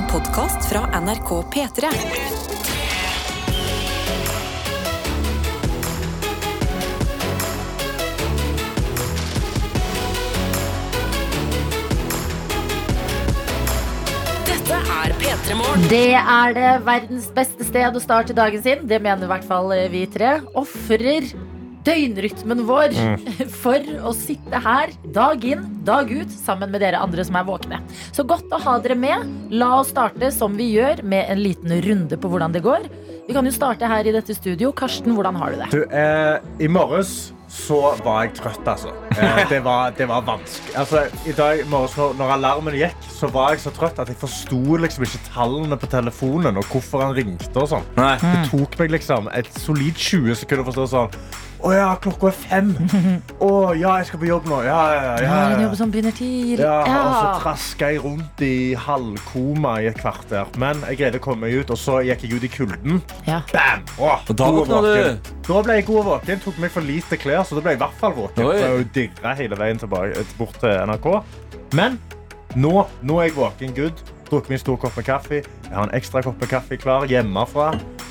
En podkast fra NRK P3. Dette er P3 Morgen. Det er det verdens beste sted å starte dagen sin. Det mener i hvert fall vi tre. Ofrer døgnrytmen vår for å sitte her dag inn, dag ut sammen med dere andre som er våkne. Så godt å ha dere med. La oss starte som vi gjør, med en liten runde på hvordan det går. Vi kan jo starte her i dette studio. Karsten, hvordan har du det? Du, eh, I morges så var jeg trøtt, altså. Eh, det, var, det var vanskelig. Altså, I dag morges når, når alarmen gikk, så var jeg så trøtt at jeg forsto liksom ikke tallene på telefonen og hvorfor han ringte. og sånn. Det tok meg liksom et solid 20 sekunder å forstå sånn Å ja, klokka er fem. Å ja, jeg skal på jobb nå. Ja, ja, ja. Ja, har en jobb som begynner tidlig. Ja, og så traska jeg rundt i halvkoma i et kvarter. Men jeg greide å komme meg ut, og så gikk jeg ut i kulden. Ja. Bam! Åh, da våkna du. våken. Da ble jeg god og våken. Tok meg for lite klær, så da ble jeg i hvert fall våken. Oi. Så jeg dirra hele veien tilbake, bort til NRK. Men nå, nå er jeg våken good. Drukket meg en stor kopp med kaffe. Jeg har en ekstra kopp med kaffe klar hjemmefra.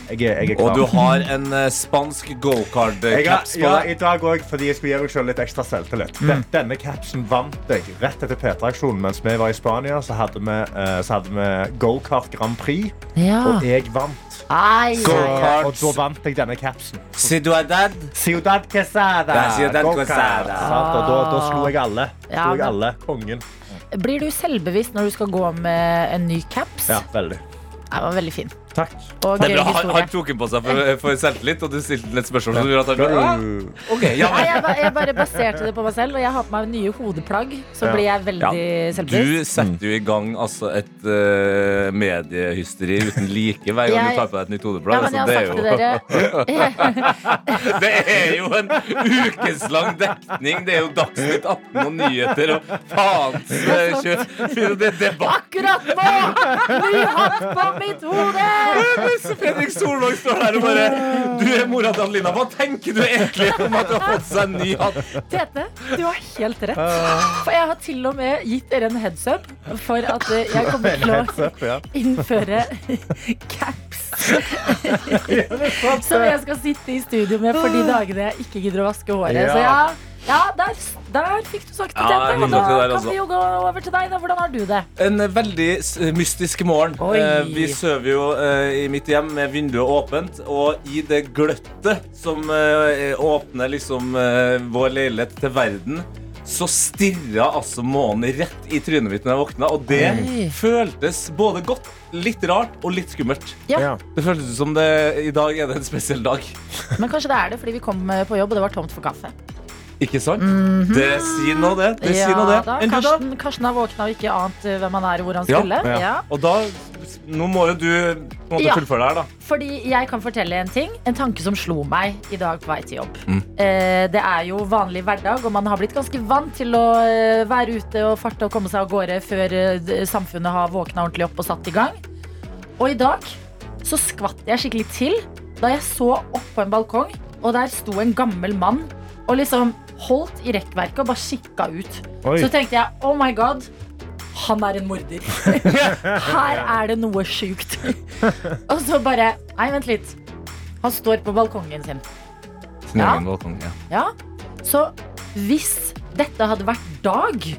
Jeg er, jeg er klar. Og du har en uh, spansk jeg har, go-card-caps på ja. I dag òg, fordi jeg skulle gi meg selv litt ekstra selvtillit. Mm. Den- Denne capsen vant jeg rett etter P3-aksjonen. Mens vi var i Spania, så hadde vi, eh, så hadde vi go-kart Grand Prix. Ja. Og jeg vant. Ai, ai. Og da vant jeg denne capsen. Ciudad. Ciudad Quesada. Ja, Ciudad. Quesada. Ah. Og da, da slo jeg alle. Ja, Slo jeg alle. Kongen. Blir du selvbevisst når du skal gå med en ny caps? Ja, veldig. Det var veldig fin. Takk. Og Det er bra. Han, han tok den på seg for, for selvtillit, og du stilte litt spørsmål. Som gjorde at han bare, ah, ok, ja, Nei, jeg, ba- jeg bare baserte det på meg selv, og jeg har på meg nye hodeplagg. Så Ja. blir jeg veldig Du selvbevisst. setter jo i gang altså, et uh, mediehysteri uten like hver gang Jeg- du tar på deg et nytt Ja, hodeplagg. men jeg altså, har det, er jo, dere det er jo en ukeslang dekning. Det er jo Dagsnytt 18 og nyheter og faens eh, kjør. Det er debatt. Akkurat nå! Ny hatt på mitt hode! Mens Fredrik Solvang står der og bare Du er mora til Adelina. Hva tenker du egentlig om at du har fått seg en ny hatt? Tete, du har helt rett. For jeg har til og med gitt dere en heads up for at jeg kommer til å innføre caps. Som jeg skal sitte i studio med for de dagene jeg ikke gidder å vaske håret. Så ja, ja der, der fikk du sagt det, Ja, jeg Og da sagt det der, kan altså. vi jo gå over til deg. da Hvordan har du det? En eh, veldig s- mystisk morgen. Oi. Eh, vi sover jo eh, i mitt hjem med vinduet åpent, og i det gløttet som eh, åpner liksom eh, vår leilighet til verden, så stirra altså månen rett i trynet mitt når jeg våkna, og det Oi. føltes både godt, litt rart og litt skummelt. Ja. Ja. Det føltes som det i dag er det en spesiell dag. Men kanskje det er det fordi vi kom eh, på jobb, og det var tomt for kaffe. Ikke sant? Det sier noe, det. Det sier noe, det. Da. Karsten, Karsten har våkna og ikke ant eh, hvem han er og hvor han skulle. ja. Ja. Og da Nå må jo du på en måte Ja. fullføre det her, da. Fordi jeg kan fortelle en ting En tanke som slo meg i dag på vei til jobb Mm. eh, Det er jo vanlig hverdag Og man har blitt ganske vant til å eh, være ute Og farte og komme seg av gårde Før samfunnet har våknet ordentlig opp og satt i gang Og i dag Så skvatt jeg skikkelig til Da jeg så opp på en balkong Og der sto en gammel mann Og liksom holdt i rekkverket Og bare kikka ut Oi. Så tenkte jeg, oh my god han er en morder. Her er det noe sjukt. Og så bare Nei, vent litt. Han står på balkongen sin. Sin Ja. egen balkong, ja. Ja. Så hvis dette hadde vært dag,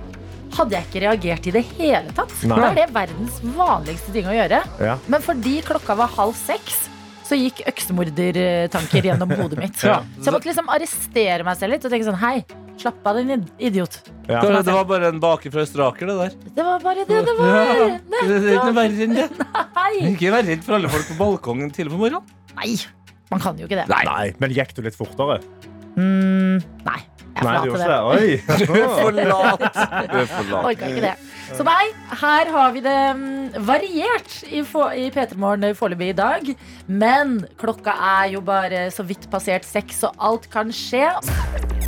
hadde jeg ikke reagert i det hele tatt. Nei. Da er det verdens vanligste ting å gjøre. Ja. Men fordi klokka var halv seks, så gikk øksemordertanker gjennom hodet mitt. Ja. Så jeg måtte liksom arrestere meg selv litt og tenke sånn Hei, slapp av, din idiot. Ja. Det, det var bare en baker fra Østeraker, det der. Det var bare det det var. Ja, det det er ikke noe verre enn det. Nei. Ikke vær redd for alle folk på balkongen tidlig på morgenen. Nei, man kan jo ikke det. Nei, men gikk du litt fortere? Mm, nei, jeg Nei, forlater det. det. Oi. Du er forlat. Orka ikke det. Så nei, her har vi det mm, variert i, i P3 Morgen foreløpig i dag. Men klokka er jo bare så vidt passert seks, så alt kan skje.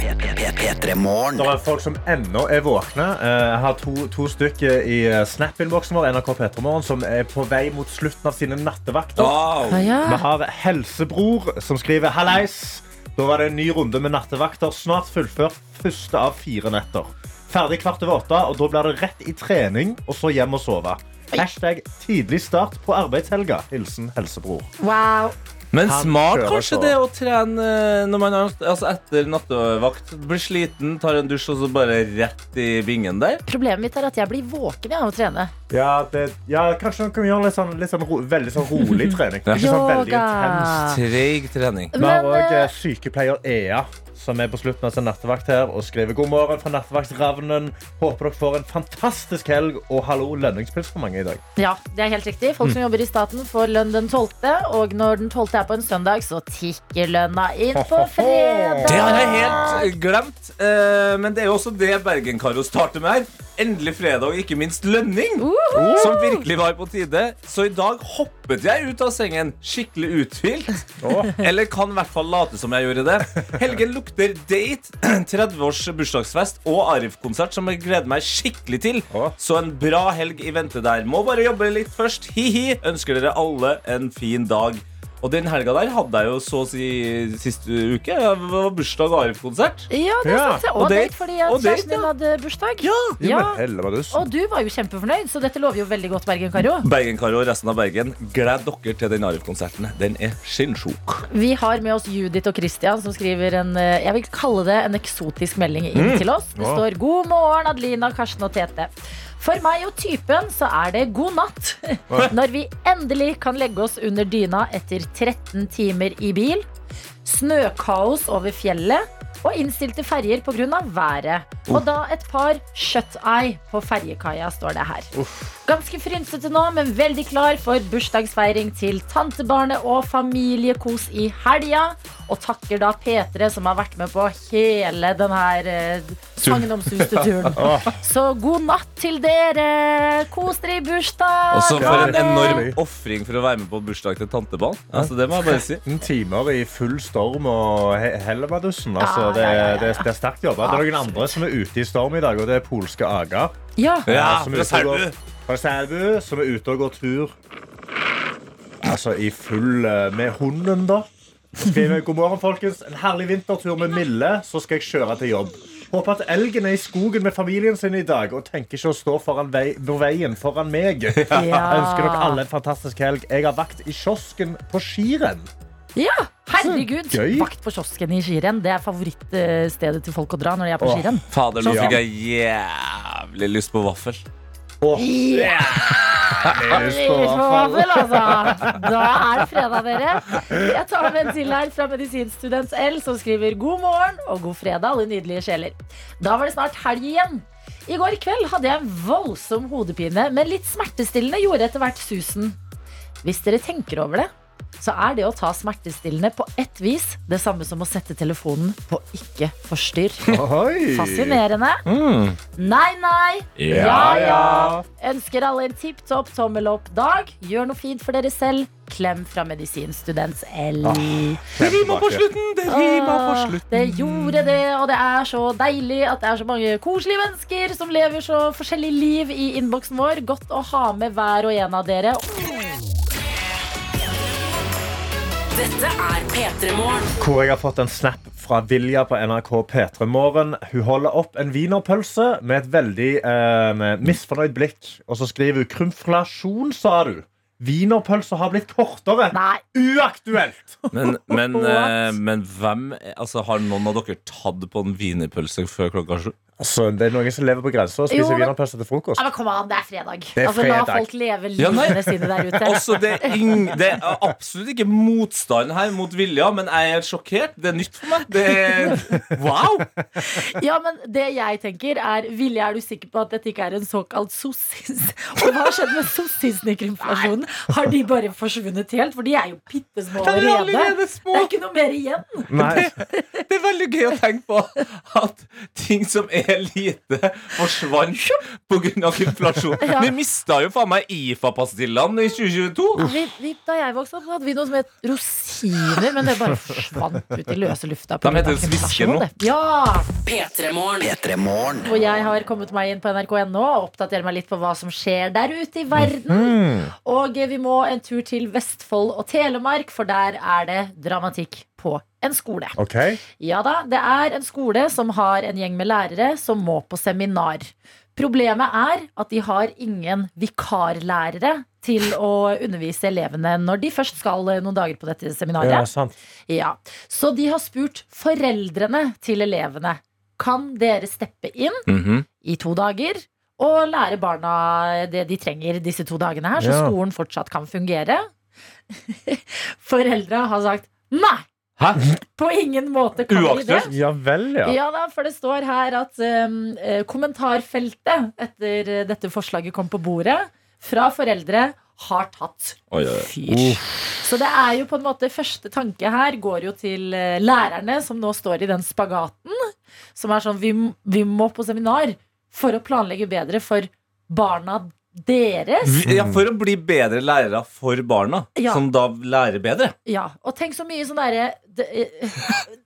Det er folk som ennå er våkne. Eh, Jeg har to, to stykker i eh, Snap-innboksen vår NRK Petremorgen, som er på vei mot slutten av sine nattevakter. Wow. Ja, Vi har Helsebror som skriver Hallais. Da var det en ny runde med nattevakter. Snart fullført første av fire netter. Ferdig kvart over åtte, og da blir det rett i trening og så hjem og sove. Hashtag tidlig start på arbeidshelga. Hilsen helsebror. Wow. Men Han smart kanskje det å trene eh, når man har, altså etter nattevakt. Blir sliten, tar en dusj og så bare rett i bingen der. Problemet mitt er at jeg blir våken av å trene. Ja, det, ja, kanskje man kan gjøre litt sånn, litt sånn ro, veldig sånn rolig trening. Ikke sånn veldig intens. Treig trening. Vi har òg eh, sykepleier Ea, som er på slutten av sin nattevakt her og skriver god morgen fra nattevaktravnen. Håper dere får en fantastisk helg, og hallo, lønningspils for mange i dag. Ja, det er helt riktig. Folk som jobber i staten får lønn den 12., og når den 12. er på en søndag, så tikker lønna inn på fredag. Det har jeg helt glemt. Eh, men det er jo også det Bergen-Karo starter med her. Endelig fredag, og ikke minst lønning. Som virkelig var på tide. Så i dag hoppet jeg ut av sengen skikkelig uthvilt. Eller kan i hvert fall late som jeg gjorde det. Helgen lukter date, 30-års bursdagsfest og Arif-konsert, som jeg gleder meg skikkelig til. Å. Så en bra helg i vente der. Må bare jobbe litt først. Hi-hi. Ønsker dere alle en fin dag. Og den helga der hadde jeg jo så å si sist uke. Det var bursdag og Arif-konsert. Ja, det Ja, sant. det. og Og date. date fordi at Og date, kjæresten din ja. hadde bursdag. Ja, Ja. Og du var jo kjempefornøyd, så dette lover jo veldig godt, Bergen-Karo. Bergen-Karo og resten av Bergen, gled dere til den Arif-konserten. Den er sinnssyk. Vi har med oss Judith og Christian som skriver en eh, jeg vil kalle det en eksotisk melding inn til oss. Det står 'God morgen, Adelina, Karsten og Tete'. For meg og typen så er det god natt når vi endelig kan legge oss under dyna etter 13 timer i bil. Snøkaos over fjellet og innstilte ferjer pga. været. Og da et par shut-eye på ferjekaia, står det her. Ganske frynsete nå, men veldig klar for bursdagsfeiring til tantebarnet og familiekos i helga. Og takker da P3, som har vært med på hele den her eh, sagnomsuste-turen. Så god natt til dere! Kos dere i bursdag! Og så for en enorm ofring for å være med på bursdag til tanteball. Altså, det må jeg bare si. 15 timer i full storm og he Hellebadussen. Altså, det, det, det er sterkt jobba. Det er noen andre som er ute i storm i dag, og det er polske Aga. Ja. Ja, fra og går- Selbu. Fra Selbu, som er ute og går tur. Altså i full eh, Med hunden, da. Så Skriver jeg, God morgen, folkens. En herlig vintertur med Mille, så skal jeg kjøre til jobb. Håper at elgen er i skogen med familien sin i dag og tenker ikke å stå foran vei, på veien foran meg. Jeg ønsker dere alle en fantastisk helg. Jeg har vakt i kiosken på skirenn. ja. Herregud. Gøy. Vakt på kiosken i skirenn. Det er favorittstedet til folk å dra når de er på skirenn. Fader, nå fikk jeg jævlig lyst på vaffel. Åh, Yeah. på vaffel, altså. Da er det fredag, dere. Jeg tar med en til her fra medisinstudent L, som skriver god morgen og god fredag, alle nydelige sjeler. Da var det snart helg igjen. I går kveld hadde jeg en voldsom hodepine, men litt smertestillende gjorde etter hvert susen. Hvis dere tenker over det, så er det å ta smertestillende på ett vis det samme som å sette telefonen på ikke forstyrr. Ohoi. Fascinerende. Nei, nei. Ja, Ja, ja. Ønsker alle en tipp topp tommel opp dag. Gjør noe fint for dere selv. Klem fra medisinstudents L. Det rima på slutten! Det Åh, Det gjorde det, og det er så deilig at det er så mange koselige mennesker som lever så forskjellige liv i innboksen vår. Godt å ha med hver og en av dere. Dette er P3 Morgen. Hvor jeg har fått en snap fra Vilja på NRK P3 Morgen. Hun holder opp en wienerpølse med et veldig eh, misfornøyd blikk. Og så skriver hun 'krymflasjon', sa du. Wienerpølser har blitt kortere. Nei, Uaktuelt! Men, men, eh, men hvem altså, Har noen av dere tatt på en wienerpølse før klokka sju? Altså, det er noen som lever på grensa og spiser wienerpølse til frokost. Ja, men kom an, det er fredag. er altså, La fredag. folk leve Ja, livene sine der ute. Altså, det, er ing, det er absolutt ikke motstand her mot Vilja, men jeg er sjokkert. Det er nytt for meg. Det er, wow! Ja, men det jeg tenker er Vilje, er du sikker på at dette ikke er en såkalt sossis? Og hva har skjedd med krymflasjonen? Har de bare forsvunnet helt? For de er jo bitte små De er allerede. Det er ikke noe mer igjen. Nei, Det er veldig gøy å tenke på at ting som er lite, forsvant pga. inflasjon. Ja. Vi mista jo faen meg IFA-pastillene i 2022. Vi, vi, da jeg vokste opp, hadde vi noe som het rosiner, men det bare forsvant ut i løse lufta. på De heter Svisker nå. Ja! P3 Morgen. Og jeg har kommet meg inn på nrk.no og oppdaterer meg litt på hva som skjer der ute i verden. Mm. Og vi må en tur til Vestfold og Telemark, for der er det dramatikk på en skole. Okay. Ja da, det er en skole som har en gjeng med lærere som må på seminar. Problemet er at de har ingen vikarlærere til å undervise elevene når de først skal eh, noen dager på dette Ja, sant. Ja. Så de har spurt foreldrene til elevene. Kan dere steppe inn Mhm. i to dager og lære barna det de trenger disse to dagene her, så Ja. skolen fortsatt kan fungere? Foreldra har sagt nei! Hæ? På ingen måte kan vi det. Uaktuelt? Ja vel, ja. Ja da, for det står her at um, eh, kommentarfeltet etter eh, dette forslaget kom på bordet, fra foreldre har tatt fyr. fyr. Så det er jo på en måte første tanke her går jo til eh, lærerne som nå står i den spagaten. Som er sånn vi, vi må på seminar for å planlegge bedre for barna deres. Ja, For å bli bedre lærere for barna, Ja. som da lærer bedre. Ja, Og tenk så mye sånn derre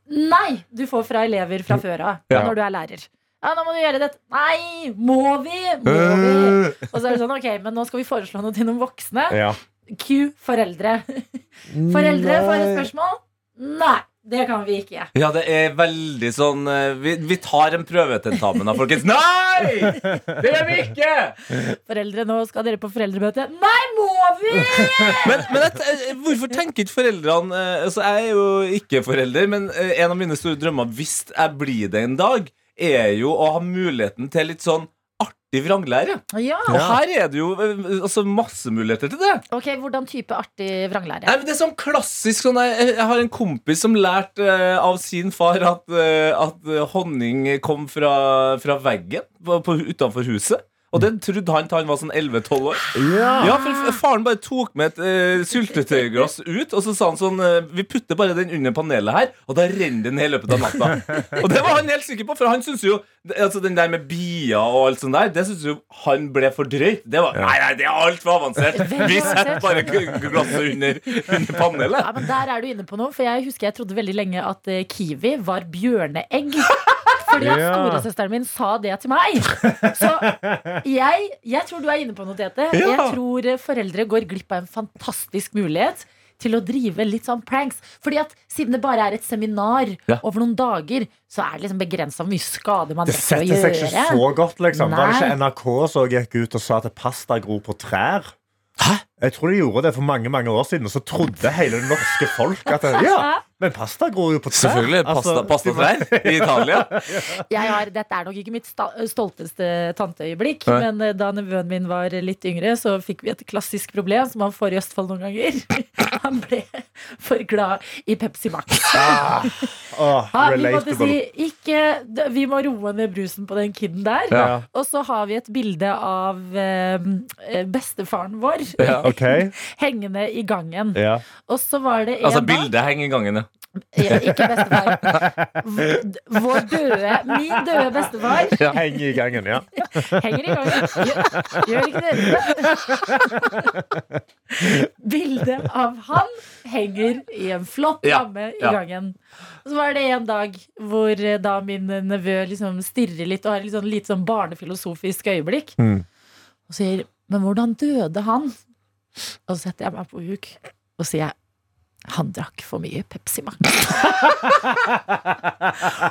Nei! Du får fra elever fra før av Ja. når du er lærer. Ja, nå må du gjøre dette. Nei! Må vi? Må vi? Og så er det sånn, ok, men nå skal vi foreslå noe til noen voksne. ja. Q foreldre. Foreldre får et spørsmål. Nei, det kan vi ikke. Ja, det er veldig sånn eh, Vi, vi tar en prøvetentamen da, folkens. Nei! Det gjør vi ikke! Foreldre, nå skal dere på foreldremøte. Nei, må vi? Men, men et, eh, hvorfor tenker ikke foreldrene eh, altså Jeg er jo ikke forelder, men en av mine store drømmer hvis jeg blir det en dag, er jo å ha muligheten til litt sånn artig vranglære. Ja. Og her er det jo eh, altså, masse muligheter til det. Ok, hvordan type artig vranglære? Nei, men det er sånn klassisk sånn, jeg, jeg har en kompis som lærte uh, av sin far at, uh, at eh, honning kom fra, fra veggen på, på, utenfor huset. Og det trodde han til han var sånn 11-12 år. Ja. Ja, for Faren bare tok med et uh, syltetøyglass ut, og så sa han sånn uh, Vi putter bare den under panelet her, og da renner den i løpet av natta. og det var han helt sikker på, for han syntes jo altså Den der med bier og alt sånt der, det syntes jo han ble for drøyt. Det var, Nei, nei, det er altfor avansert. Vi setter bare glasset under, under panelet. Ja, men Der er du inne på noe, for jeg husker jeg trodde veldig lenge at uh, kiwi var bjørneegg. Fordi at Ja. storesøsteren min sa det til meg. Så jeg, jeg tror du er inne på noe, Tete. Ja. Jeg tror foreldre går glipp av en fantastisk mulighet til å drive litt sånn pranks. Fordi at siden det bare er et seminar Ja. over noen dager, så er det liksom begrensa hvor mye skade man Det rekker å setter seg ikke så godt, liksom. Var det ikke NRK som gikk ut og sa at pasta gror på trær? Hæ? Jeg tror de gjorde det for mange mange år siden, og så trodde hele det norske folk at det, ja, men pasta gror jo på trær. Selvfølgelig. Pasta, Altså, pastatrær i Italia. Jeg har, dette er nok ikke mitt stolteste tanteøyeblikk, Nei. men eh, da nevøen min var litt yngre, så fikk vi et klassisk problem som han får i Østfold noen ganger. Han ble for glad i Pepsi Max. Åh, Ja, vi måtte si ikke, vi må roe ned brusen på den kiden der. Ja. Og så har vi et bilde av eh, bestefaren vår Ja. OK. hengende i gangen. Ja. Og så var det en Altså, dag bildet henger i gangen, ja. Ja, Ikke bestefar. Vår døde, min døde bestefar Henger i gangen, ja. Henger i gangen. Gjør, gjør ikke det? Bildet av han henger i en flott Ja, ja. i gangen. Og så var det en dag hvor eh, da min nevø liksom stirrer litt og har et sånn, litt sånn barnefilosofisk øyeblikk. Mm. Og sier 'Men hvordan døde han?' Og så setter jeg meg på huk og sier han drakk for mye Pepsi Max.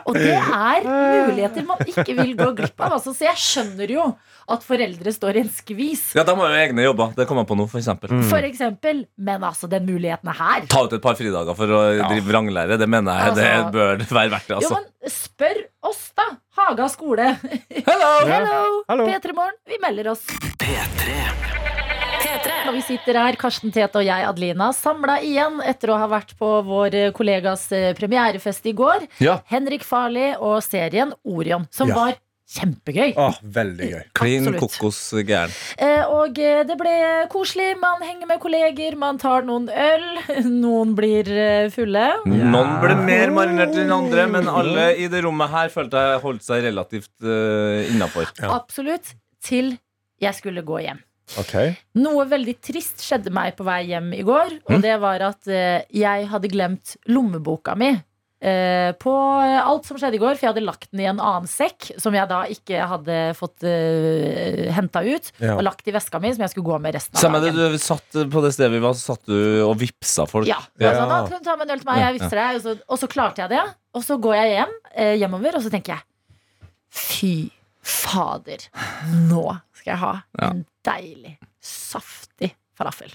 og det er muligheter man ikke vil gå glipp av. Altså, så jeg skjønner jo at foreldre står i en skvis. Ja, De har jo egne jobber. Det kommer jeg på nå, for eksempel. For eksempel. Men altså, den muligheten er her Ta ut et par fridager for å drive vranglære. Det mener jeg det Altså- bør være verdt det. Jo, altså. men spør oss, da. Haga skole. Hello! Hello! Hello. P3 Morgen, vi melder oss. P3. Når vi sitter her, Karsten Tete og jeg, Adelina, samla igjen etter å ha vært på vår eh, kollegas eh, premierefest i går. Ja. Henrik Farli og serien Orion, som Ja. var kjempegøy. Åh, veldig gøy. Klin kokos gæren. Eh, og eh, det ble koselig. Man henger med kolleger, man tar noen øl. Noen blir fulle. fulle. Noen ble mer marinert enn andre, men alle i det rommet her følte jeg holdt seg relativt uh, innafor. Ja. Absolutt. Til jeg skulle gå hjem. OK. Noe veldig trist skjedde meg på vei hjem i går. Og det var at eh, jeg hadde glemt lommeboka mi. eh, på alt som skjedde i går, for jeg hadde lagt den i en annen sekk som jeg da ikke hadde fått uh, henta ut. Ja. Og lagt i veska mi, som jeg skulle gå med resten av Samme det, dagen. du satt på det stedet vi var, så satt du og vipsa folk. Ja. Ja. Altså, da kan du ta med en øl til meg, jeg vipser deg. Og så, og så klarte jeg det. Og så går jeg hjem, eh, hjemover, og så tenker jeg Fy Fader, nå skal jeg ha Ja. en deilig, saftig falafel.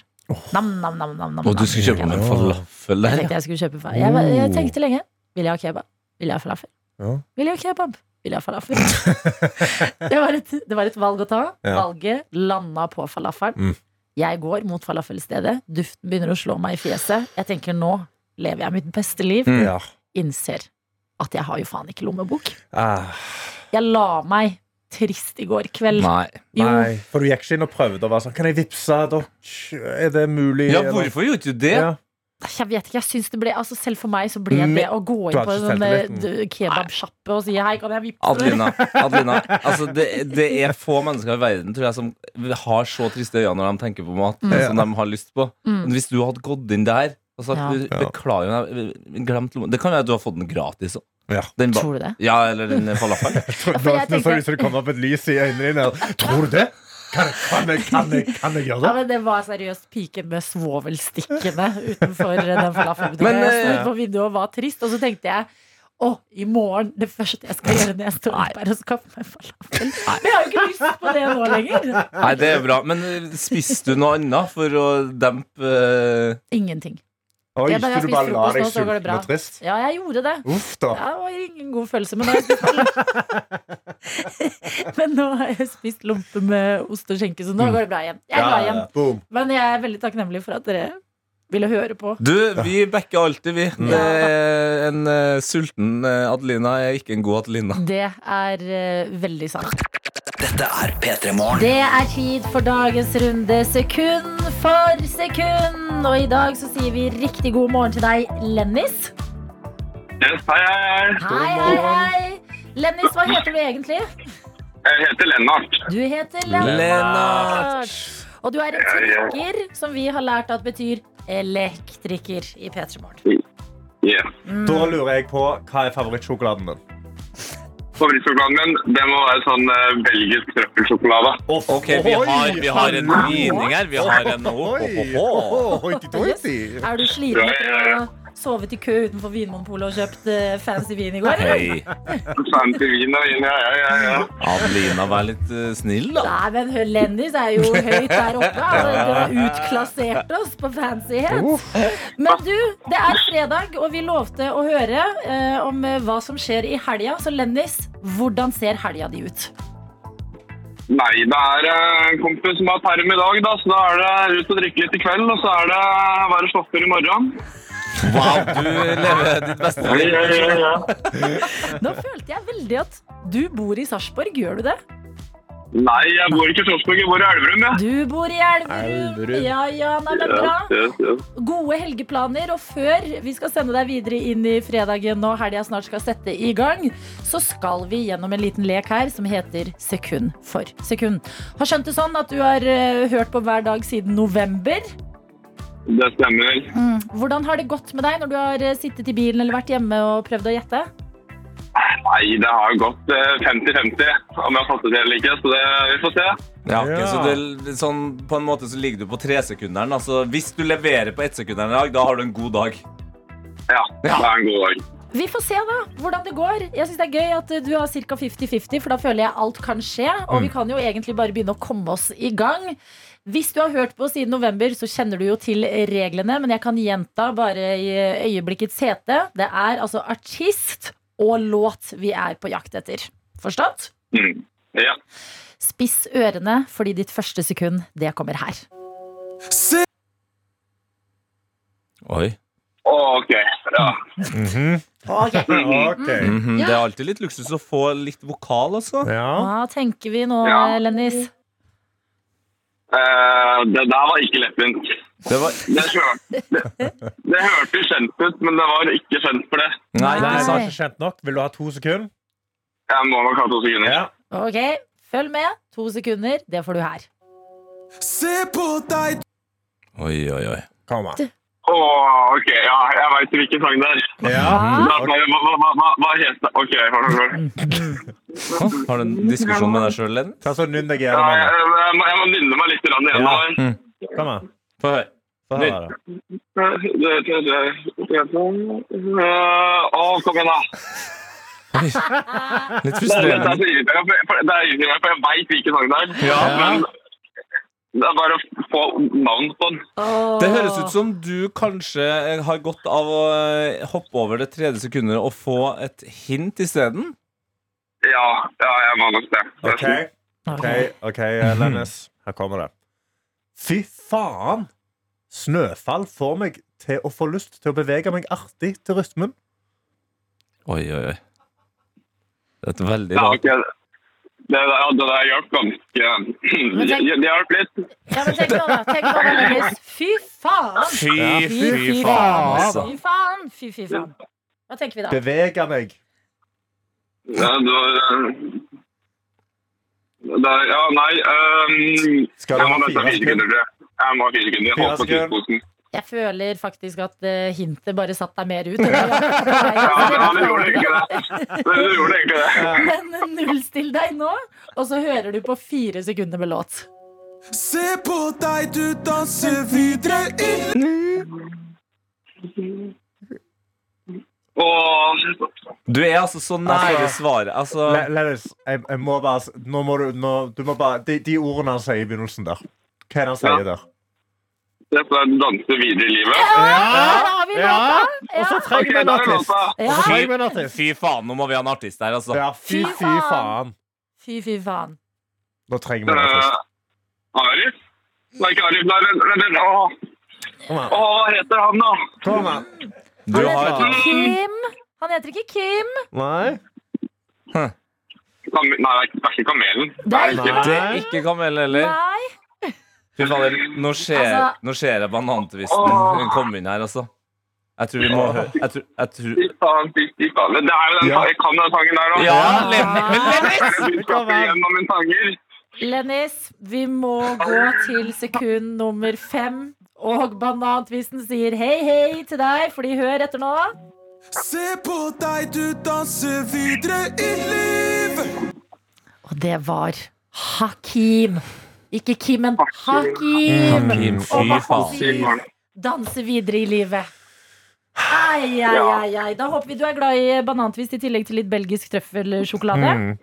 Nam, nam, nam, nam, nam, Og du skulle kjøpe med en falafel Jeg der? tenkte jeg skulle kjøpe fa- jeg, var- jeg tenkte lenge. Vil jeg ha kebab? Vil jeg ha falafel? Ja. Vil jeg ha kebab? Vil jeg ha falafel? det, var et, det var et valg å ta. Ja. Valget landa på falafelen. Mm. Jeg går mot falafelstedet. Duften begynner å slå meg i fjeset. Jeg tenker nå lever jeg mitt beste liv. Mm. Innser at jeg har jo faen ikke lommebok. Ah, Jeg la meg trist i går kveld. Nei. Nei, for du gikk ikke inn og prøvde å være sånn Kan jeg vippse dere? Er det mulig? Ja, hvorfor gjorde du det? Ja. jeg vet ikke, jeg synes det ble altså Selv for meg så ble det å gå inn på en sånn eh, d- kebabsjappe og si hei, kan jeg vippe? Adelina, Adelina altså det, det er få mennesker i verden tror jeg, som har så triste øyne når de tenker på mat Mm. som de har lyst på. Mm. Men hvis du hadde gått inn der og sagt Ja. du, beklager, jeg glemte Det kan være at du har fått den gratis òg. Ja. Den Tror du det? Ja, eller den falafel. Så tenker- det kom opp et lys i øynene dine. Tror du det? Kan jeg, kan jeg, kan jeg, kan jeg gjøre Ja, men Det var seriøst piken med svovelstikkene utenfor den falafelbutikken. Jeg sto eh, på vinduet og var trist, og så tenkte jeg å, i morgen, det første jeg skal gjøre når jeg står opp, er å skaffe meg falafel. Men jeg har jo ikke lyst på det nå lenger. Nei, det er bra. Men eh, spiste du noe annet for å dempe eh, Ingenting. Oi, Jeg bare så du har bare la spist deg frokost, nå så går det sulten bra. og trist? Ja, jeg gjorde det. Uff, da. Ja, det var ingen god følelse, men nå har jeg spist Men nå har jeg spist lompe med ost og skjenke, så nå går det bra igjen. Jeg er glad igjen. Men jeg er veldig takknemlig for at dere ville høre på. Du, vi backer alltid, vi. Det er en eh, sulten eh, Adelina er ikke en god Adelina. Det er eh, veldig sant. Dette er P3 Morgen. Det er tid for dagens runde sekund for sekund. Og i dag så sier vi riktig god morgen til deg, Lennis. Yes, hei, hei, hei. Hei, hei. Lennis, hva heter du egentlig? Jeg heter Lennart. Du heter Lennart. Lennart. Og du er en trekker, som vi har lært at betyr elektriker i P3 Morgen. Yes. Da lurer jeg på hva er favorittsjokoladen din? Favorittsjokoladen min det må være sånn uh, belgisk trøffelsjokolade. Ok, vi har, vi har en vining her. Vi har en oh, oh, oh, oh. Er du sliten etter å sovet i kø utenfor Vinmonopolet og kjøpt eh, fancy vin i går? Hei, Fancy vin og vin, ja, ja, ja. ja. Adelina, vær litt eh, snill, da. Nei, men hør, Lennis er jo høyt der oppe. Altså, du har utklassert oss på fancyhet. Men du, det er fredag, og vi lovte å høre eh, om eh, hva som skjer i helga. Så Lennis, hvordan ser helga di ut? Nei, det er eh, en kompis som har perm i dag, da, så da er det ut og drikke litt i kveld, og så er det være stoffer i morgen. Wow, du lever ditt beste liv. ja, ja, ja. Nå følte jeg veldig at du bor i Sarpsborg. Gjør du det? Nei, jeg bor ikke i Sarpsborg, jeg bor i Elverum, Ja. Du bor i Elverum. Ja, ja, nei, men bra. Yes, yes, yes. Gode helgeplaner, og før vi skal sende deg videre inn i fredagen og helga snart skal sette i gang, så skal vi gjennom en liten lek her som heter Sekund for sekund. Har skjønt det sånn at du har eh, hørt på hver dag siden november. Det stemmer. Mm. Hvordan har det gått med deg når du har eh, sittet i bilen eller vært hjemme og prøvd å gjette? Nei, det har gått eh, 50-50 om jeg har fått det til eller ikke, så det, vi får se. Ja, ok, så det, sånn, På en måte så ligger du på tresekunderen. Altså, hvis du leverer på ettsekunderen i dag, da har du en god dag. Ja, det er en god dag. Vi får se da, hvordan det går. Jeg synes det er gøy at eh, du har ca. 50-50, for da føler jeg alt kan skje. Og vi kan jo egentlig bare begynne å komme oss i gang. Hvis du har hørt på siden november, så kjenner du jo til reglene. Men jeg kan gjenta bare i øyeblikkets hete. Det er altså artist og låt vi er på jakt etter. Forstått? Mm. Ja. Spiss ørene, fordi ditt første sekund, det kommer her. Oi. Ok, Bra. Mm -hmm. okay. okay. Mm -hmm. Det er alltid litt luksus å få litt vokal, altså. Ja. Hva tenker vi nå, Ja. Lennis? Eh, det der var ikke lettvint. Det var Det, det, det hørtes kjent ut, men det var ikke kjent for det. Nei, Nei, det var ikke kjent nok. Vil du ha to sekunder? Jeg må nok ha to sekunder. Ja. Ok, følg med. To sekunder, det får du her. Oi, oi, oi. Kom an. Åh, ok, ja, jeg vet hvilken sang det er. Ja. Hva, hva, hva, hva, heter det? Ok, hold on, hold on. Har du en diskusjon med deg sjøl, Len? Ta så Nynn deg Ja, jeg, jeg, må, jeg må nynne meg litt grann igjen. Ja. da. Kom an. Få høre. Få høre det. Det, det, det, det, det, Åh, kom igjen da. Litt Det er, frustrerende. det er irriterende, for jeg veit hvilken sang det er. Ja. Men det er bare å få navn på den. Det høres ut som du kanskje har godt av å eh, hoppe over det tredje sekundet og få et hint isteden. Ja, ja, jeg må nok det. OK, ok, ok, eh, Lennis. Her kommer det. Fy faen! Snøfall får meg til å få lyst til å bevege meg artig til rytmen. Oi, oi, oi. Det er et veldig Ja, rart. Det, ja, det der hjalp ganske Det det hjalp litt. Ja, men tenk nå, da. Tenk over da, Fy faen! Fy, fy, fy faen, altså. Fy faen! Fy, fy faen. Hva tenker vi da? Beveger meg. Ja, du, det, ja nei um, Skal du ha fire sekunder, jeg. Må ha fire sekunder. jeg håper på tidsposen. Jeg føler faktisk at uh, hintet bare satt deg mer ut. Ja, ja, det gjorde ikke det. Det gjorde ikke det. Men nullstill deg nå, og så hører du på fire sekunder med låt. Se på deg, du danser videre inn Du er altså så nære Altså- svaret. Altså, Lennis, jeg, jeg må bare Nå må du, nå, du må bare de, de ordene han sier i begynnelsen der. Hva er det han sier Ja. der? Det er danse videre i livet. Har Ja! Og Ja. trenger vi en Ok, da artist. Og så Ja. trenger vi en artist. fy faen, nå må vi ha en artist her, altså. Ja, fy, Fy fy faen. Fy, fy faen. Nå trenger vi en Uh, artist. Arif? Nei, ikke Arif. Nei, vent, vent, vent. Åh, åh, hva heter han, da? Kom an. Du Han har heter ikke Kim. Han heter ikke Kim. Nei. Kam nei, det er ikke- det er ikke Kamelen. Det er ikke Nei. Det er ikke Kamelen heller. Nei. Fy fader, nå ser, Altså- nå ser jeg banantvisten Hun kom inn her, altså. Jeg tror vi må høre jeg tror, jeg tror, Fy faen, fy, faen. Det er jo den, Ja. Jeg kan den sangen der, da. Ja, Lennis! Lennis, vi må gå til sekund nummer fem. Og banantvisten sier hei, hei til deg, fordi hør etter nå. Se på deg, du danser videre i liv Og det var Hakim. Ikke Kim, men Hakim. Hakim, fy faen. Danse videre i livet. Ai, ai, Ja. ai, ai. Da håper vi du er glad i banantvist i tillegg til litt belgisk trøffelsjokolade. Mm.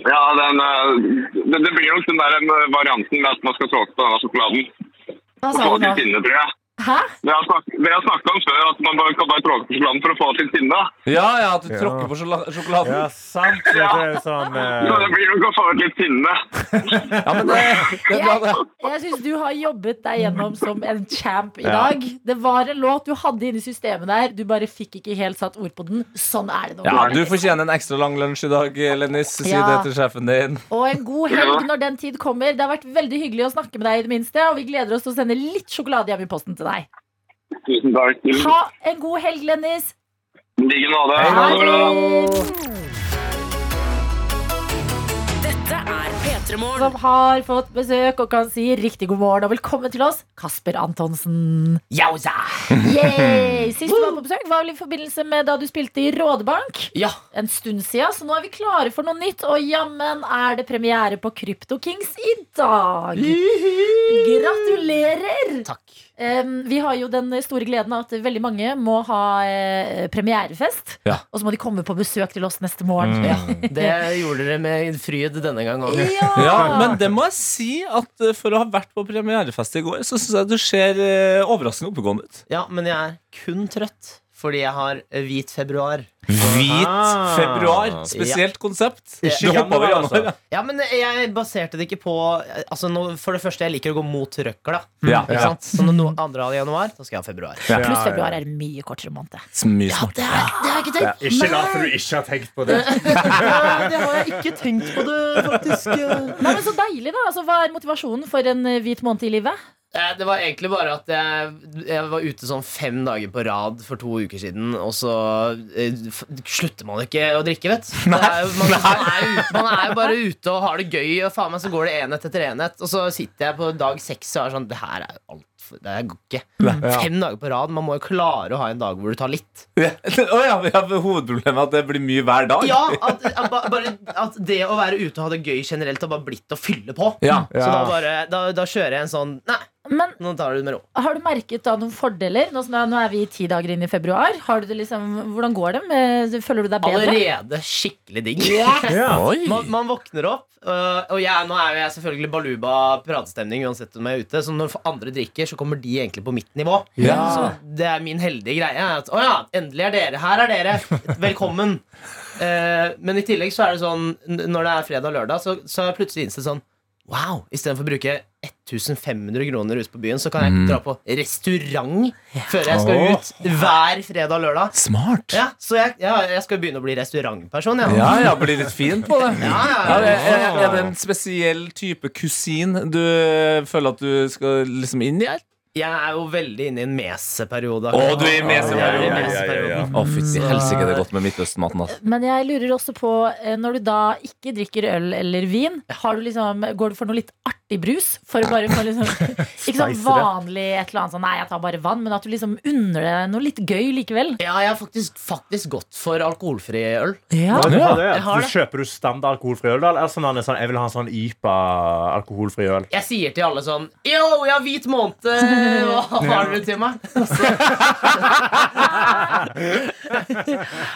Ja, den, eh, det, det blir nok den der varianten med at man skal tråkke på denne sjokoladen. Hva sa du nå? tror jeg. Hæ? Det har snak- vi snakket om før at man bare kan bare tråkke på sjokoladen for å få til sinne. Ja, ja, at du Ja. tråkker på sjokoladen. Ja, sant. Det er sånn Så det blir blir nok å få ut litt sinne. Ja, men det, det er bra, det. Jeg syns du har jobbet deg gjennom som en champ i Ja. dag. Det var en låt du hadde inni systemet der. Du bare fikk ikke helt satt ord på den. Sånn er det nå. Ja, du fortjener en ekstra lang lunsj i dag, Lennis. Si Ja. det til sjefen din. Og en god helg når den tid kommer. Det har vært veldig hyggelig å snakke med deg, i det minste. Og vi gleder oss til å sende litt sjokolade hjem i posten til deg. Tusen takk. Ha en god helg, Lennis. I like måte. Ha det bra. Dette er P3 Morgen. Som har fått besøk og kan si riktig god morgen og velkommen til oss, Kasper Antonsen. Yowza! Yay! Sist du var på besøk, var vel i forbindelse med da du spilte i Rådebank. Ja. En stund siden, så nå er vi klare for noe nytt. Og jammen er det premiere på Krypto Kings i dag. Gratulerer! Takk. Vi har jo den store gleden av at veldig mange må ha eh, premierefest. Ja. Og så må de komme på besøk til oss neste morgen. Ja, det gjorde dere med fryd denne gang òg. Ja. Ja, men det må jeg si at eh, for å ha vært på premierefest i går, så syns jeg du ser eh, overraskende oppegående ut. Ja, men jeg er kun trøtt fordi jeg har eh, hvit februar. Hvit Ah. februar. Spesielt konsept. Ikke Du hoppa over januar, altså. Ja, men jeg baserte det ikke på Altså, nå, For det første, jeg liker å gå mot røkla. Ja. Ja. Så når noen andre har januar, så skal jeg ha februar. Ja. Pluss Ja, ja. februar er mye kortere måned. Mye Ja, det, er, det har jeg ikke tenkt. Ikke lat som du ikke har tenkt på det. det har jeg ikke tenkt på det, faktisk. Nei, men Så deilig, da. Altså, hva er motivasjonen for en eh, hvit måned i livet? Eh, Det var egentlig bare at jeg, jeg var ute sånn fem dager på rad for to uker siden, og så eh, slutter man ikke å drikke, vet du. Man, man, er jo, man er jo bare ute og har det gøy, og faen meg så går det enhet etter enhet. Og så sitter jeg på dag seks og er sånn Det her er altfor Det går ikke. Fem dager på rad. Man må jo klare å ha en dag hvor du tar litt. Ja. Oh, ja, vi har hovedproblemet er at det blir mye hver dag. Ja, at, at, bare, at det å være ute og ha det gøy generelt har bare blitt å fylle på. Ja. Så Ja. da, bare, da, da kjører jeg en sånn Nei, Men Nå tar du det med ro. har du merket da noen fordeler? Nå, som- nå er vi ti dager inn i februar. Har du det liksom, hvordan går det? Med, føler du deg bedre? Allerede skikkelig digg. Ja. Man, man våkner opp, øh, og jeg, nå er jo jeg selvfølgelig baluba pratestemning uansett om jeg er ute. Så når andre drikker, så kommer de egentlig på mitt nivå. Så det er min heldige greie. At, å ja, endelig er dere. Her er dere. Velkommen. uh, men i tillegg så er det sånn når det er fredag og lørdag, så, så er jeg plutselig innsett sånn Wow, Istedenfor å bruke 1500 kroner ute på byen, så kan jeg dra på restaurant før jeg skal ut hver fredag og lørdag. Smart. Ja, Så jeg, ja, jeg skal begynne å bli restaurantperson. Ja. Ja, ja, blir litt fin på det. Ja, ja, er, det en spesiell type kusin du føler at du skal liksom inn i her? Jeg er jo veldig inne i en meseperiode. Å, du er i meseperioden. Er i Ja, ja, ja. Å, fytti helsike, det er godt med Midtøsten-maten. Altså. Men jeg lurer også på, eh, når du da ikke drikker øl eller vin, har du liksom, går du for noe litt artig brus? For å bare få liksom Ikke sånn vanlig et eller annet sånn Nei, jeg tar bare vann, men at du liksom unner deg noe litt gøy likevel. Ja, jeg har faktisk, faktisk gått for alkoholfri øl. Ja. Du, har det? har Du kjøper du standard alkoholfri øl, da? Eller sånn, sånn, jeg vil ha en sånn YPA alkoholfri øl. Jeg sier til alle sånn Yo, jeg har hvit måned! Hva har du til meg?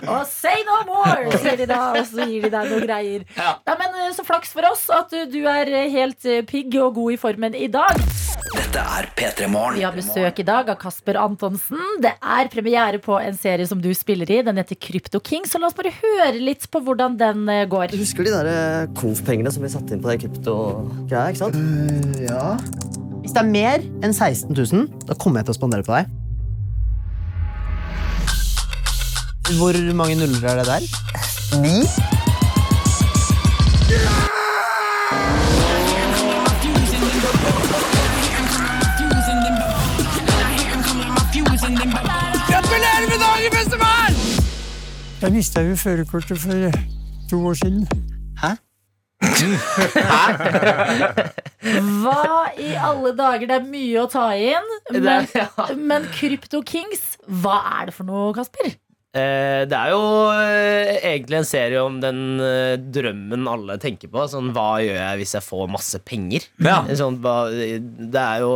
Og say no more, sier de da, og så gir de deg noen greier. Ja. Ja, men eh, Så flaks for oss at eh, du er eh, helt eh, pigg og god i formen i dag. Dette er P3 Morgen. Vi har besøk i dag av Kasper Antonsen. Det er premiere på en serie som du spiller i. Den heter Krypto King, så la oss bare høre litt på hvordan den går. går. Du husker de der eh, KOF-pengene som vi satte inn på det krypto-greia? ikke sant? ja. Hvis det er mer enn 16 000, da kommer jeg til å spandere på deg. Hvor mange nuller er det der? Ni. Gratulerer med dagen, bestemann! Jeg mista jo førerkortet for to år siden. Hæ? Hva i alle dager? Det er mye å ta inn. Men, ja. men Krypto Kings, hva er det for noe, Kasper? Eh, det er jo eh, egentlig en serie om den eh, drømmen alle tenker på. Sånn, hva gjør jeg hvis jeg får masse penger? Ja. Sånn, det er jo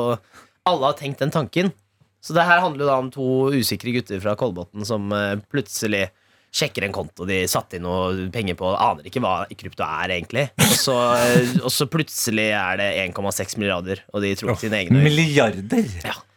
Alle har tenkt den tanken. Så det her handler jo da om to usikre gutter fra Kolbotn som plutselig sjekker en konto de satte inn noe penger på, aner ikke hva krypto er egentlig. Og så, og så plutselig er det 1,6 milliarder, og de tror ikke sine egne øyne. Milliarder?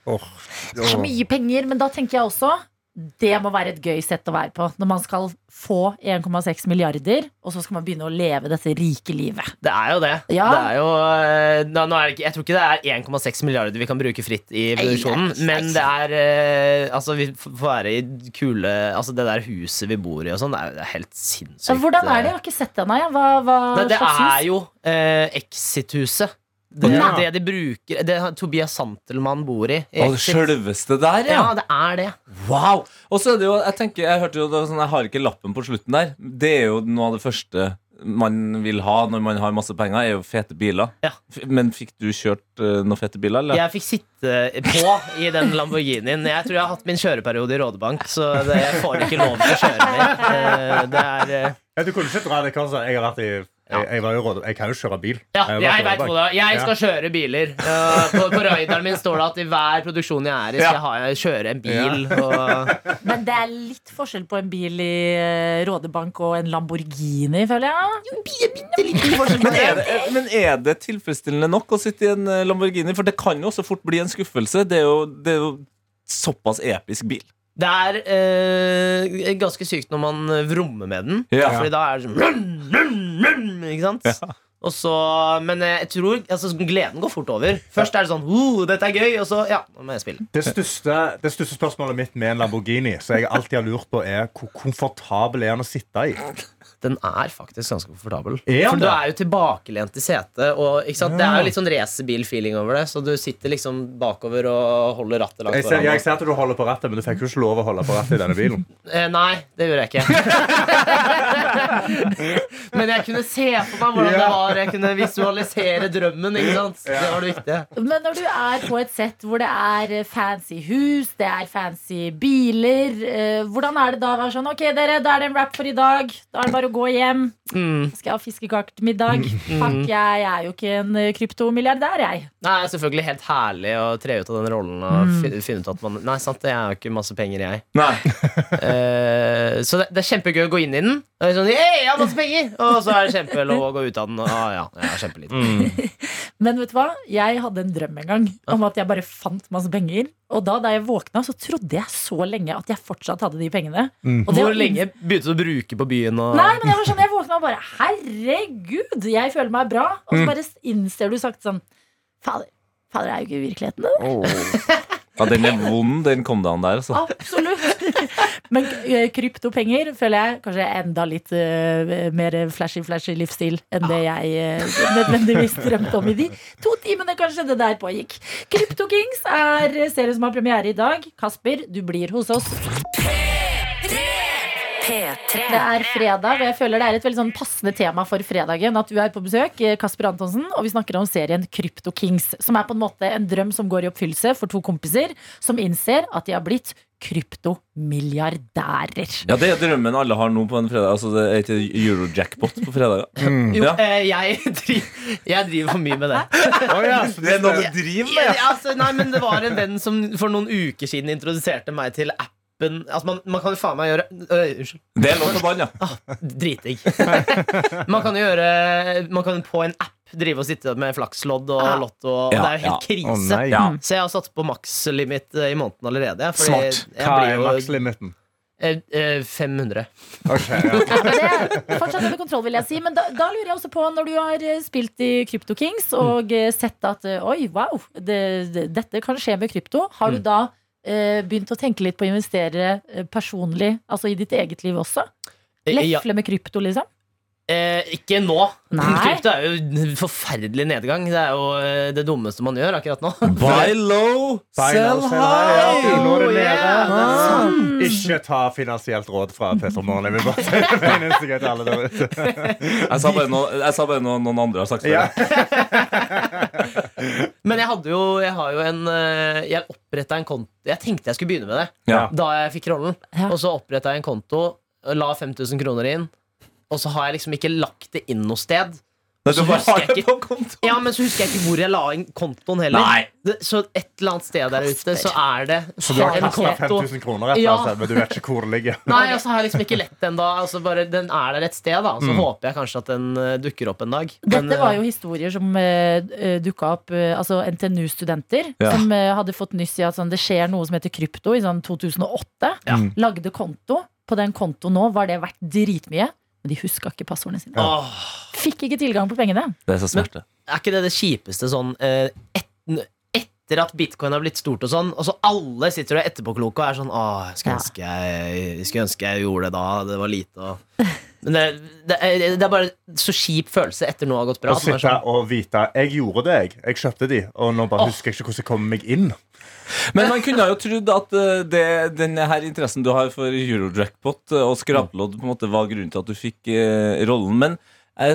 oh. Det er så mye penger, men da tenker jeg også det må være et gøy sett å være på. Når man skal få 1,6 milliarder, og så skal man begynne å leve dette rike livet. Det er jo det. Ja. det er jo, eh, nå, nå er det ikke, jeg tror ikke det er 1,6 milliarder vi kan bruke fritt i produksjonen. Men det er eh, Altså, vi får være i kule Altså, det der huset vi bor i og sånn, det er det er helt sinnssykt. Hvordan er det? Jeg har ikke sett det ennå. Hva, hva Nei, det er jo eh, Exit-huset. Det, Ja. det de bruker Det Tobias Santelmann bor i. i sjølveste der, Ja, ja. det er det. Wow! Og så er det jo, jeg tenker, jeg hørte jo det var sånn, jeg har ikke lappen på slutten der. Det er jo noe av det første man vil ha når man har masse penger, er jo fete biler. Ja. Men fikk du kjørt uh, noen fete biler, eller? Jeg fikk sitte på i den Lamborghinien. Jeg tror jeg har hatt min kjøreperiode i Rådebank, så det, jeg får ikke lov til å kjøre mer. Uh, Det er uh... Ja, du kunne ikke dra det kanskje. Jeg har vært i jeg, jeg, var jo råd, jeg kan jo kjøre bil. Ja, jeg, jeg vet hva det er. Jeg skal Ja. kjøre biler. Uh, på, på raideren min står det at i hver produksjon jeg er i, skal jeg, ha, jeg kjøre en bil. Og, Men det er litt forskjell på en bil i eh, Rådebank og en Lamborghini, føler jeg. Men er, det, men er det tilfredsstillende nok å sitte i en eh, Lamborghini? For det kan jo også fort bli en skuffelse. Det er jo, det er jo såpass episk bil. det er eh, ganske sykt når man vrommer med den. Ja. Fordi da er det sånn Ikke sant? Og så, men jeg tror altså, gleden går fort over. Først er det sånn oh, 'Dette er gøy', og så ja, nå må jeg spille. Det største, det største spørsmålet mitt med en Lamborghini Som jeg alltid har lurt på er hvor komfortabel er den å sitte i? Den er faktisk ganske komfortabel. For du er jo tilbakelent i setet. Og, ikke sant? Det er jo litt sånn racerbil-feeling over det. Så du sitter liksom bakover og holder rattet langt Jeg ser, foran. jeg ser at du holder på rattet, men du fikk jo ikke lov å holde på rattet i denne bilen. Eh, nei, det gjorde jeg ikke. Men jeg kunne se for meg hvordan det var. Jeg kunne visualisere drømmen. Ikke sant? Det var det viktige. Men når du er på et sett hvor det er eh, fancy hus, det er fancy biler, eh, hvordan er det da å være sånn Ok, dere, da er det en rap for i dag. Da er det bare å gå hjem. Mm. Skal jeg ha fiskekaker til middag? Fuck, jeg er jo ikke en eh, kryptomilliardær, jeg. Nei, er selvfølgelig helt herlig å tre ut av den rollen og Mm. finne ut at man Nei, sant, jeg har jo ikke masse penger, jeg. Nei. Eh, så det, det er kjempegøy å gå inn i den. Og det er sånn, «Hey, jeg har masse penger Og så er det kjempelov å gå ut av den. Og, ah, ja, jeg har kjempelite. Men vet du hva? Jeg hadde en drøm en gang om at jeg bare fant masse penger. Og da da jeg våkna, så trodde jeg så lenge at jeg fortsatt hadde de pengene. Og det Hvor var- lenge begynte du å bruke på byen? Og... Nei, men jeg var sånn, jeg våkna bare Herregud, jeg føler meg bra. Og så bare innser du sagt sånn Fader, fader er jo ikke virkeligheten. det. Ja, den er vond, den kom down der, altså. Absolutt. Men eh, kryptopenger føler jeg kanskje enda litt uh, mer flashy-flashy livsstil enn det jeg uh, nødvendigvis drømte om i de to timene kanskje det der pågikk. Krypto Kings er serien som har premiere i dag. Kasper, du blir hos oss. P3. Det er fredag, og jeg føler det er et veldig sånn passende tema for fredagen at du er på besøk, eh, Kasper Antonsen, og vi snakker om serien Krypto Kings, som er på en måte en drøm som går i oppfyllelse for to kompiser som innser at de har blitt kryptomilliardærer. Ja, Det er drømmen alle har nå på en fredag. Altså, Det er ikke eurojackpot på fredager. Jo, Ja. eh, jeg, driver, jeg driver for mye med det. Det er noe du driver Ja, med! altså, nei, men Det var en venn som for noen uker siden introduserte meg til appen Altså, man, man kan jo faen meg gjøre øh, Unnskyld. Det er lov til bann, ja. Dritdigg. man kan jo gjøre Man kan på en app drive og sitte med flakslodd og Ja. lotto. Og Ja, det er jo helt ja. krise. Oh, Ja. Så jeg har satt på makslimit eh, i måneden allerede. Fordi Smart. Hva er makslimiten? eh, eh, 500. Okay, ja. Det er fortsatt under kontroll, vil jeg si. Men da, da lurer jeg også på, når du har eh, spilt i Krypto Kings og mm. sett at eh, oi, wow, det, det, dette kan skje med krypto, har du da eh, begynt å tenke litt på å investere eh, personlig, altså i ditt eget liv også? Eh, Lefle med krypto, liksom? Eh, ikke nå. Krypto er jo en forferdelig nedgang. Det er jo eh, det dummeste man gjør akkurat nå. Buy low, Buy sell sell high. Ja, nå er det Oh, nede. yeah. Ah. Ikke ta finansielt råd fra Peter Morgen. Jeg vil bare si det med en eneste gang til alle der ute. Jeg sa bare noe, noen andre har sagt før. Ja. Men jeg hadde jo Jeg har jo en eh, Jeg oppretta en konto Jeg tenkte jeg skulle begynne med det Ja. da jeg fikk rollen. Ja. Og så oppretta jeg en konto, la 5000 kroner inn, og så har jeg liksom ikke lagt det inn noe sted. Men du Så husker har jeg det ikke- på konto. Ja, men så husker jeg ikke hvor jeg la inn kontoen heller. Nei. Så et eller annet sted der ute så er det Så du har kasta kastet konto 5000 kroner etter, Ja. men du vet ikke hvor det ligger. Nei, altså har jeg liksom ikke lett den da. Altså bare, den er der et sted, da. Så håper jeg kanskje at den uh, dukker opp en dag. Men, Dette var eh, jo historier som uh, dukka opp, uh, altså NTNU-studenter, Ja. som uh, hadde fått nyss i at sånn, det skjer noe som heter krypto i sånn 2008. Ja. Lagde konto. På den kontoen nå var det verdt dritmye, men de huska ikke passordene sine. åh, Fikk ikke tilgang på pengene. Det er så smerte. Er ikke det det kjipeste sånn eh, et, Etter at bitcoin har blitt stort og sånn, og så alle sitter og er etterpåkloke og er sånn Å, skulle, Ja. ønske jeg, jeg skulle ønske jeg gjorde det da. Det var lite og Men det, det, er, det er bare så kjip følelse etter noe har gått bra. Å sitte sånn, og vite Jeg gjorde det, jeg. Jeg kjøpte de, og nå bare oh. husker jeg ikke hvordan jeg kom meg inn. Men man kunne jo trodd at eh, det, denne her interessen du har for Eurojackpot eh, og skrapelodd, på en måte var grunnen til at du fikk eh, rollen. Men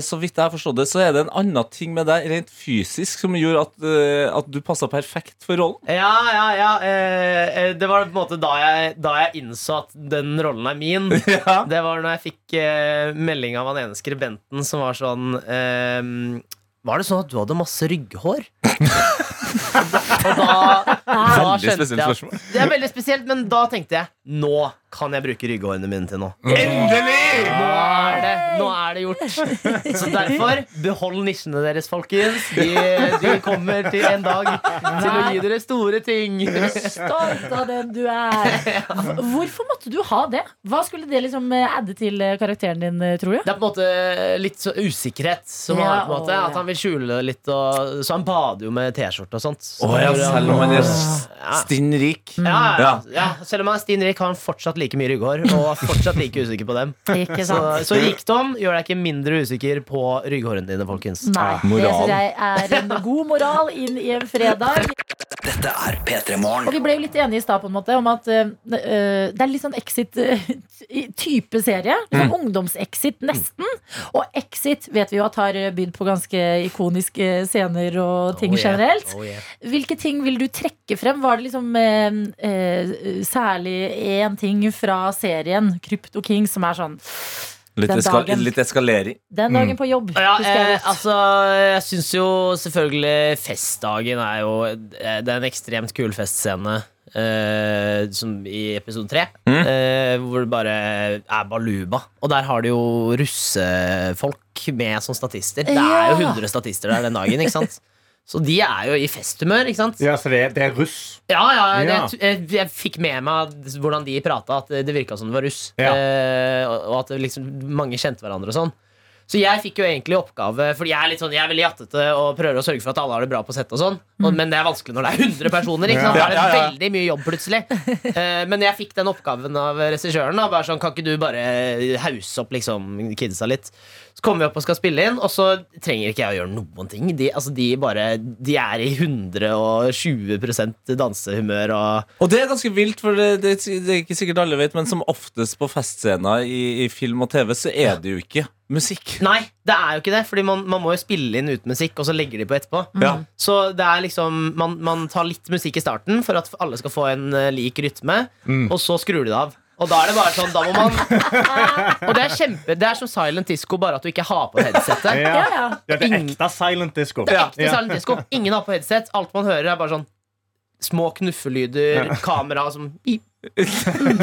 så vidt jeg har forstått det, så er det en annen ting med deg rent fysisk som gjorde at, eh, at du passa perfekt for rollen. Ja, ja, ja. Eh, eh, det var på en måte da jeg, da jeg innså at den rollen er min. Ja. Det var når jeg fikk eh, melding av han ene skribenten som var sånn eh, Var det sånn at du hadde masse rygghår? og da, da skjønte jeg. Det er veldig spesielt, men da tenkte jeg nå kan jeg bruke rygghårene mine til noe. Endelig! Nå er det, nå er det gjort. Så derfor, behold nisjene deres, folkens. De, de kommer til en dag til å gi dere store ting. Stolt av den du er. Hvorfor måtte du ha det? Hva skulle det liksom eh, adde til eh, karakteren din, eh, tror du? Det er på en måte litt så usikkerhet som Ja, har, på en måte, at han vil skjule det litt. Og, så han bader jo med T-skjorte og sånt. Så Å ja, selv om han er Ja. stinn rik. ja, ja, Ja. selv om han er stinn rik, har han fortsatt like mye rygghår og fortsatt like usikker på dem. Ikke Så, sant? så rikdom gjør deg ikke mindre usikker på rygghårene dine, folkens. Nei, det moral. syns jeg er en god moral inn i en fredag. Dette er P3 Og vi ble jo litt enige i stad en om at eh, eh, det er litt sånn Exit-type serie. Liksom Ungdoms-Exit, nesten. Og Exit vet vi jo at har bydd på ganske ikoniske scener og ting Oh, yeah. generelt. Oh, yeah. Hvilke ting vil du trekke frem? Var det liksom uh, uh, særlig én ting fra serien Krypto King som er sånn Litt, Den eskal dagen. litt eskalering. Den dagen på jobb. Ja, jeg eh, altså, jeg syns jo selvfølgelig festdagen er jo eh, Det er en ekstremt kul festscene. eh, som i episode tre, Mm. eh, hvor det bare er baluba. Og der har de jo russefolk med som statister. Det er jo Ja. 100 statister der den dagen, ikke sant? Så de er jo i festhumør, ikke sant? Ja, så det er, det er russ. Ja, ja, Ja. det, jeg, jeg fikk med meg hvordan de prata, at det virka som det var russ. Ja. Eh, og at liksom, mange kjente hverandre og sånn. Så jeg fikk jo egentlig oppgave Fordi jeg er litt sånn, jeg er veldig jattete og prøver å sørge for at alle har det bra på sett og sånn. Mm. men det er vanskelig når det er 100 personer. Ikke sant? Da er det veldig mye jobb plutselig. Eh, men jeg fikk den oppgaven av regissøren. Bare sånn, Kan ikke du bare hause opp liksom kidsa litt? Så kommer vi opp og skal spille inn, og så trenger ikke jeg å gjøre noen ting. De, altså, de, bare, de er i 120 dansehumør og Og det er ganske vilt, for det, det, det er ikke sikkert alle vet, men som oftest på festscener i, i film og TV, så er det jo ikke musikk. Nei, det er jo ikke det, Fordi man, man må jo spille inn uten musikk, og så legger de på etterpå. Ja. Så det er liksom man, man tar litt musikk i starten for at alle skal få en eh, lik rytme, og så skrur de det av. Og da er det bare sånn, da må man Og det er kjempe Det er som silent disco, bare at du ikke har på headsetet. Ja, ja. Ja, det er det ekte silent disco. Det er ekte Ja. silent disco. Ingen har på headset. Alt man hører, er bare sånn små knuffelyder, kamera som pip. Det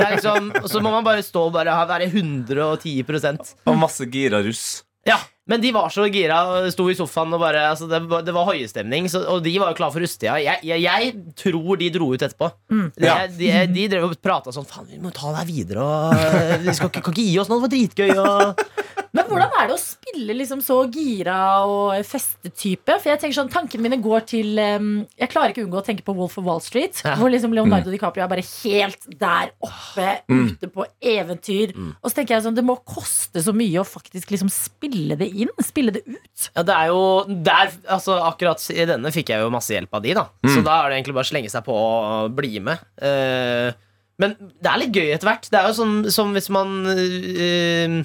er liksom, Og så må man bare stå og bare være 110 Og masse gira russ. Ja, men de var så gira og sto i sofaen og bare altså, det, var- det var høyestemning, så, og de var jo klar for russetida. Jeg, jeg, jeg tror de dro ut etterpå. De, Ja. de, de drev og prata sånn Faen, vi må ta det her videre, og vi skal ikke, kan ikke gi oss nå, det var dritgøy. Og... Men hvordan er det å spille liksom så gira og festetype? For jeg tenker sånn, Tankene mine går til um, Jeg klarer ikke å unngå å tenke på Wolf of Wall Street. Ja. Hvor liksom Leonardo DiCaprio er bare helt der oppe, ute på eventyr. Og så tenker jeg sånn, det må koste så mye å faktisk liksom spille det inn. Spille det ut. Ja, det er jo der, altså, Akkurat i denne fikk jeg jo masse hjelp av de, da. Så da er det egentlig bare å slenge seg på og bli med. Uh, men det er litt gøy etter hvert. Det er jo sånn som hvis man eh,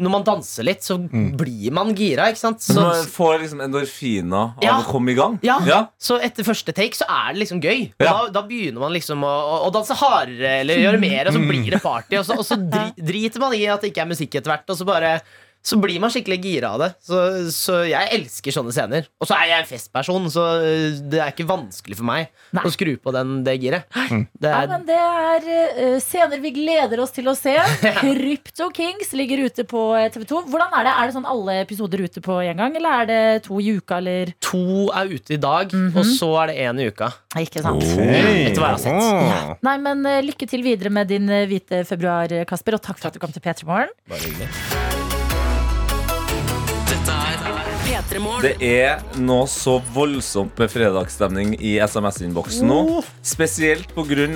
Når man danser litt, så blir man gira, ikke sant? Så, Man får liksom endorfina av Ja. å komme i gang. Ja. Ja. Så etter første take så er det liksom gøy. Og Ja. da, da begynner man liksom å, å, å danse hardere eller gjøre mer, og så blir det party. Og så, og så dri, driter man i at det ikke er musikk etter hvert, og så bare så blir man skikkelig gira av det. Så, så jeg elsker sånne scener. Og så er jeg en festperson, så det er ikke vanskelig for meg Nei. å skru på den, det giret. Det Ja, er, men det er uh, scener vi gleder oss til å se. Krypto Kings ligger ute på eh, TV2. Hvordan Er det Er det sånn alle episoder ute på en gang, eller er det to i uka? Eller? to er ute i dag, og så er det én i uka. Ikke sant? Etter hva jeg har sett. Ja. Nei, men uh, Lykke til videre med din hvite februar, Kasper. Og takk for at du kom til P3 Morgen. Bare hyggelig. Det er noe så voldsomt med fredagsstemning i SMS-innboksen nå. Spesielt pga.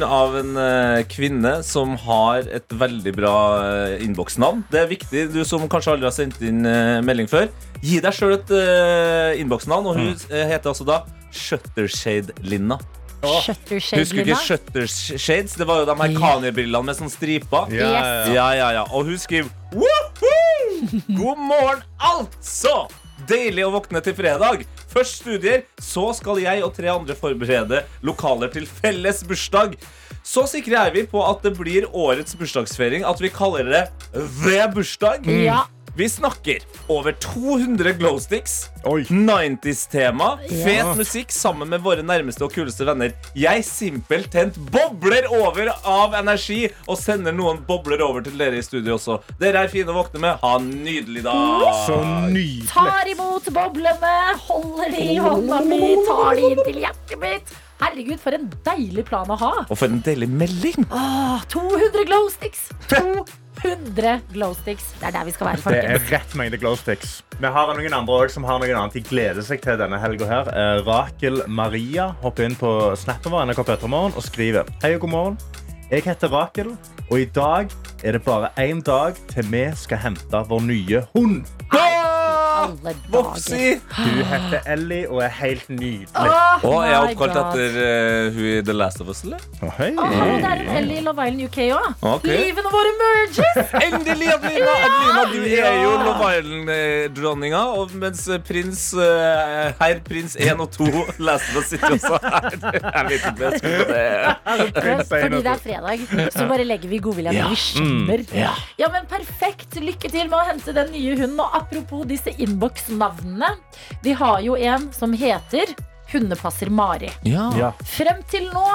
en eh, kvinne som har et veldig bra uh, innboksnavn. Det er viktig, du som kanskje aldri har sendt inn eh, melding før. Gi deg sjøl et uh, innboksnavn, og hun eh, heter altså da Shuttershade-Linna. Shutter Husker du ikke. Shuttershades? Det var jo de her Kanye-brillene med sånn striper. Ja, ja, ja. Ja, ja, ja. Og hun skriver Woohoo! God morgen, altså! Deilig å våkne til fredag. Først studier, så skal jeg og tre andre forberede lokaler til felles bursdag. Så sikrer vi på at det blir årets bursdagsfeiring, at vi kaller det Ved bursdag. Ja. Vi snakker over 200 glowsticks, sticks, 90s-tema, fet Ja. musikk sammen med våre nærmeste og kuleste venner. Jeg simpelthen bobler over av energi og sender noen bobler over til dere i studio også. Dere er fine å våkne med. Ha en nydelig dag. Så nydelig. Tar imot boblene, holder de i hånda mi, tar de inn til hjertet mitt. Herregud, for en deilig plan å ha. Og for en deilig melding. Åh, 200 glow sticks. 200 glow sticks. Det er der vi skal være, folkens. Det er rett mengde glow sticks. Vi har noen andre også som har noen annet de gleder seg til denne helga. her. Eh, Rakel Maria hopper inn på snappen vår NRK Petremorgen og skriver Hei og god morgen. Jeg heter Rakel, og i dag er det bare én dag til vi skal hente vår nye hund. Alle Vopsi! Hun heter Ellie og er helt nydelig. Oh, Og er my oppkalt God. etter uh, hun i The Last of Us, eller? Oh, hei. Oh, det er en Ellie i Love Island UK òg. Okay. Livene våre merges! Endelig, Adelina! Adelina, du er jo Love Island-dronninga, og mens prins uh, herr prins 1 og 2 Last of Us sitter også her. Jeg vet ikke hva jeg skal det. Fordi det er fredag, så bare legger vi godvilja når vi skjønner. Ja. Ja, men Perfekt. Lykke til med å hente den nye hunden. Og apropos disse innboksnavnene. Vi har jo en som heter Hundepasser Mari. Ja. Frem til nå.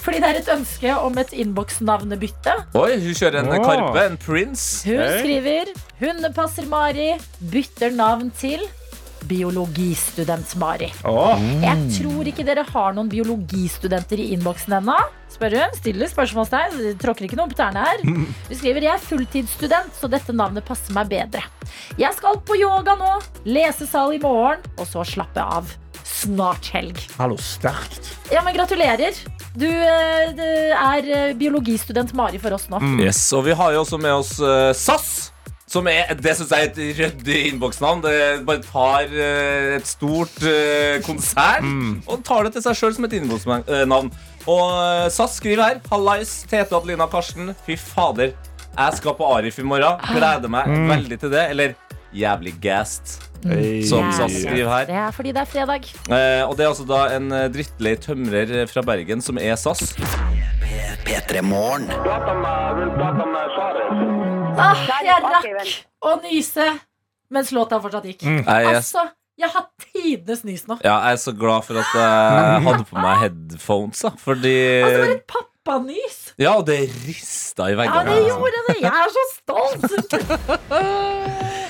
Fordi det er et ønske om et innboksnavnebytte. Oi, hun kjører en Åh. Karpe, en Prince. Hun skriver Hundepasser Mari bytter navn til biologistudent Mari. Å, Jeg tror ikke dere har noen biologistudenter i innboksen ennå. Spør hun, stiller spørsmålstegn, tråkker ikke noen på tærne her. Hun skriver jeg er fulltidsstudent, så dette navnet passer meg bedre. Jeg skal på yoga nå, lesesal i morgen, og så slappe av. Snart helg. hallo, sterkt. Ja, men gratulerer. Du du er eh, biologistudent Mari for oss nå. Yes, og vi har jo også med oss uh, SAS. Som er, det syns jeg er et ryddig innboksnavn. Det bare tar eh, et stort eh, konsern og tar det til seg sjøl som et innboksnavn. Og eh, SAS skriver her Hallais, Tete, Adelina, Karsten. Fy fader, jeg skal på Arif i morgen. Gleder meg veldig til det. Eller jævlig gassed, som SAS skriver her. Det er fordi det er fredag. Eh, og det er altså da en eh, drittlei tømrer fra Bergen som er SAS. P3 Morgen. Ah, jeg rakk å nyse mens låta fortsatt gikk. Er Altså, jeg har tidenes nys nå. Ja, jeg er så glad for at jeg hadde på meg headphones, da. Fordi Altså, det var et pappanys. Ja, og det rista i Ja, det gjorde det. Jeg er så stolt.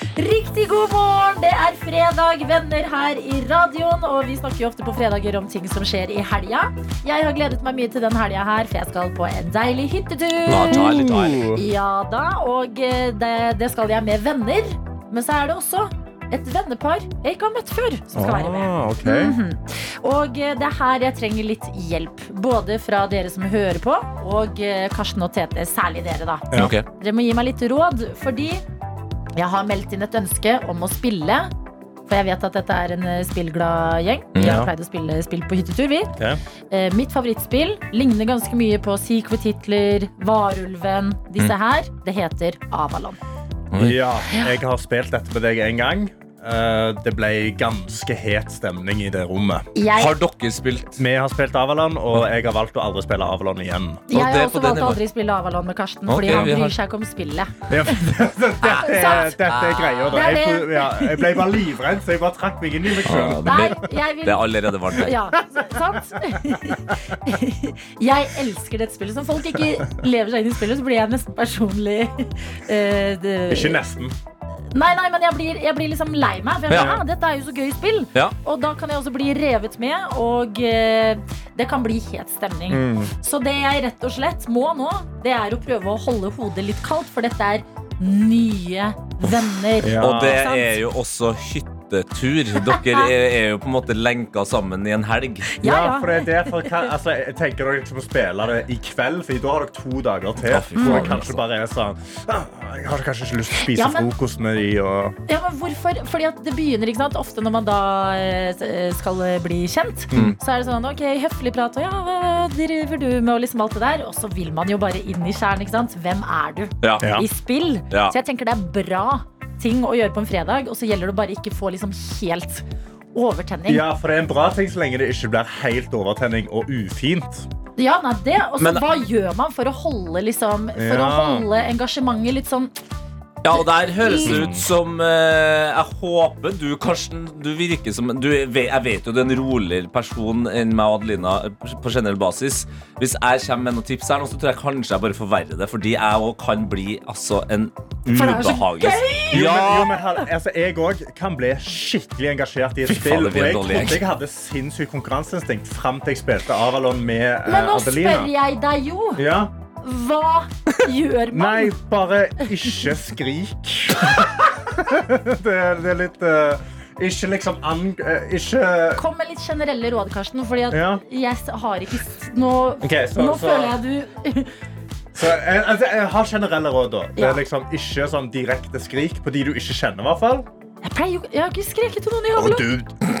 Riktig god morgen. Det er fredag, venner her i radioen. Og vi snakker jo ofte på fredager om ting som skjer i helga. Jeg har gledet meg mye til den helga her, for jeg skal på en deilig hyttetur. Ja, deilig, deilig. Ja da, og eh, det, det skal jeg med venner. Men så er det også et vennepar jeg ikke har møtt før, som skal være med. Okay. Mm -hmm. Og eh, det er her jeg trenger litt hjelp. Både fra dere som hører på, og eh, Karsten og Tete. Særlig dere, da. Ja, ok. Dere må gi meg litt råd, fordi jeg har meldt inn et ønske om å spille. For jeg vet at dette er en eh, spillglad gjeng. Vi har pleid å spille spill på hyttetur, vi. Ok. Eh, mitt favorittspill ligner ganske mye på Secret Hitler, Varulven. Disse her. Det heter Avalon. Ja, jeg har spilt dette med deg en gang. Eh, det ble ganske het stemning i det rommet. Jeg, Har dere spilt Vi har spilt Avaland, og jeg har valgt å aldri spille Avaland igjen. jeg har også valgt å aldri spille Avaland med Karsten, okay, fordi han bryr har- seg ikke om spillet. Ja, dette, er, dette er greia. Da. Jeg, ja, jeg ble bare livredd, så jeg bare trakk meg inn i meg sjøl. Vil Det er allerede varmt her. Ja, sant? Jeg elsker dette spillet. Som folk ikke lever seg inn i spillet, så blir jeg nesten personlig uh, det, Ikke nesten. Nei, nei, men jeg blir, jeg blir liksom lei meg. For jeg Ja. mener, ah, dette er jo så gøy spill. Ja. Og da kan jeg også bli revet med, og eh, det kan bli het stemning. Mm. Så det jeg rett og slett må nå, det er å prøve å holde hodet litt kaldt, for dette er nye venner. Ja. Og det er jo også hyttetur. Dere er, er jo på en måte lenka sammen i en helg. Ja, Ja, ja. for det er derfor kan, altså, Jeg tenker dere liksom å spille det i kveld, for da har dere to dager til. Ja, for kanskje bare er sånn «Ah, Jeg har kanskje ikke lyst til å spise Ja, men- frokost med de og Ja, men hvorfor? Fordi at det begynner, ikke sant? Ofte når man da eh, skal bli kjent, Mm. så er det sånn, ok, høflig prat, og ja, hva driver du med, og liksom alt det der. Og så vil man jo bare inn i kjernen, ikke sant? Hvem er du? Ja. Ja. I spill. Ja. Så jeg tenker det er bra ting å gjøre på en fredag, og så gjelder det bare ikke få liksom helt overtenning. Ja, for det er en bra ting så lenge det ikke blir helt overtenning og ufint. Ja, nei, det. Og så hva gjør man for å holde liksom, for å holde engasjementet litt sånn Ja, og der høres det ut som eh, Jeg håper du, Karsten, du virker som du, Jeg vet jo du er en roligere person enn meg og Adelina eh, på generell basis. Hvis jeg kommer med noen tips her nå, så tror jeg kanskje jeg bare forverrer det, fordi jeg òg kan bli altså en ubehagelig Jo, men, jo, men her- altså, Jeg òg kan bli skikkelig engasjert i et Fy spill. fader, Og vi er jeg dårlige, trodde jeg hadde sinnssykt konkurranseinstinkt fram til jeg spilte Avalon med eh, Men nå Adelina. spør jeg deg jo, Ja. Hva gjør man? Nei, bare ikke skrik. det, er, det er litt uh, Ikke liksom an... eh, ikke Kom med litt generelle råd, Karsten. Fordi at Ja. jeg har ikke Nå, okay, så- nå så- føler jeg du så, jeg, altså, jeg har generelle råd. da Det er liksom Ikke sånn direkte skrik på de du ikke kjenner. hvert fall Jeg pleier Jeg har ikke skreket til noen i Og du,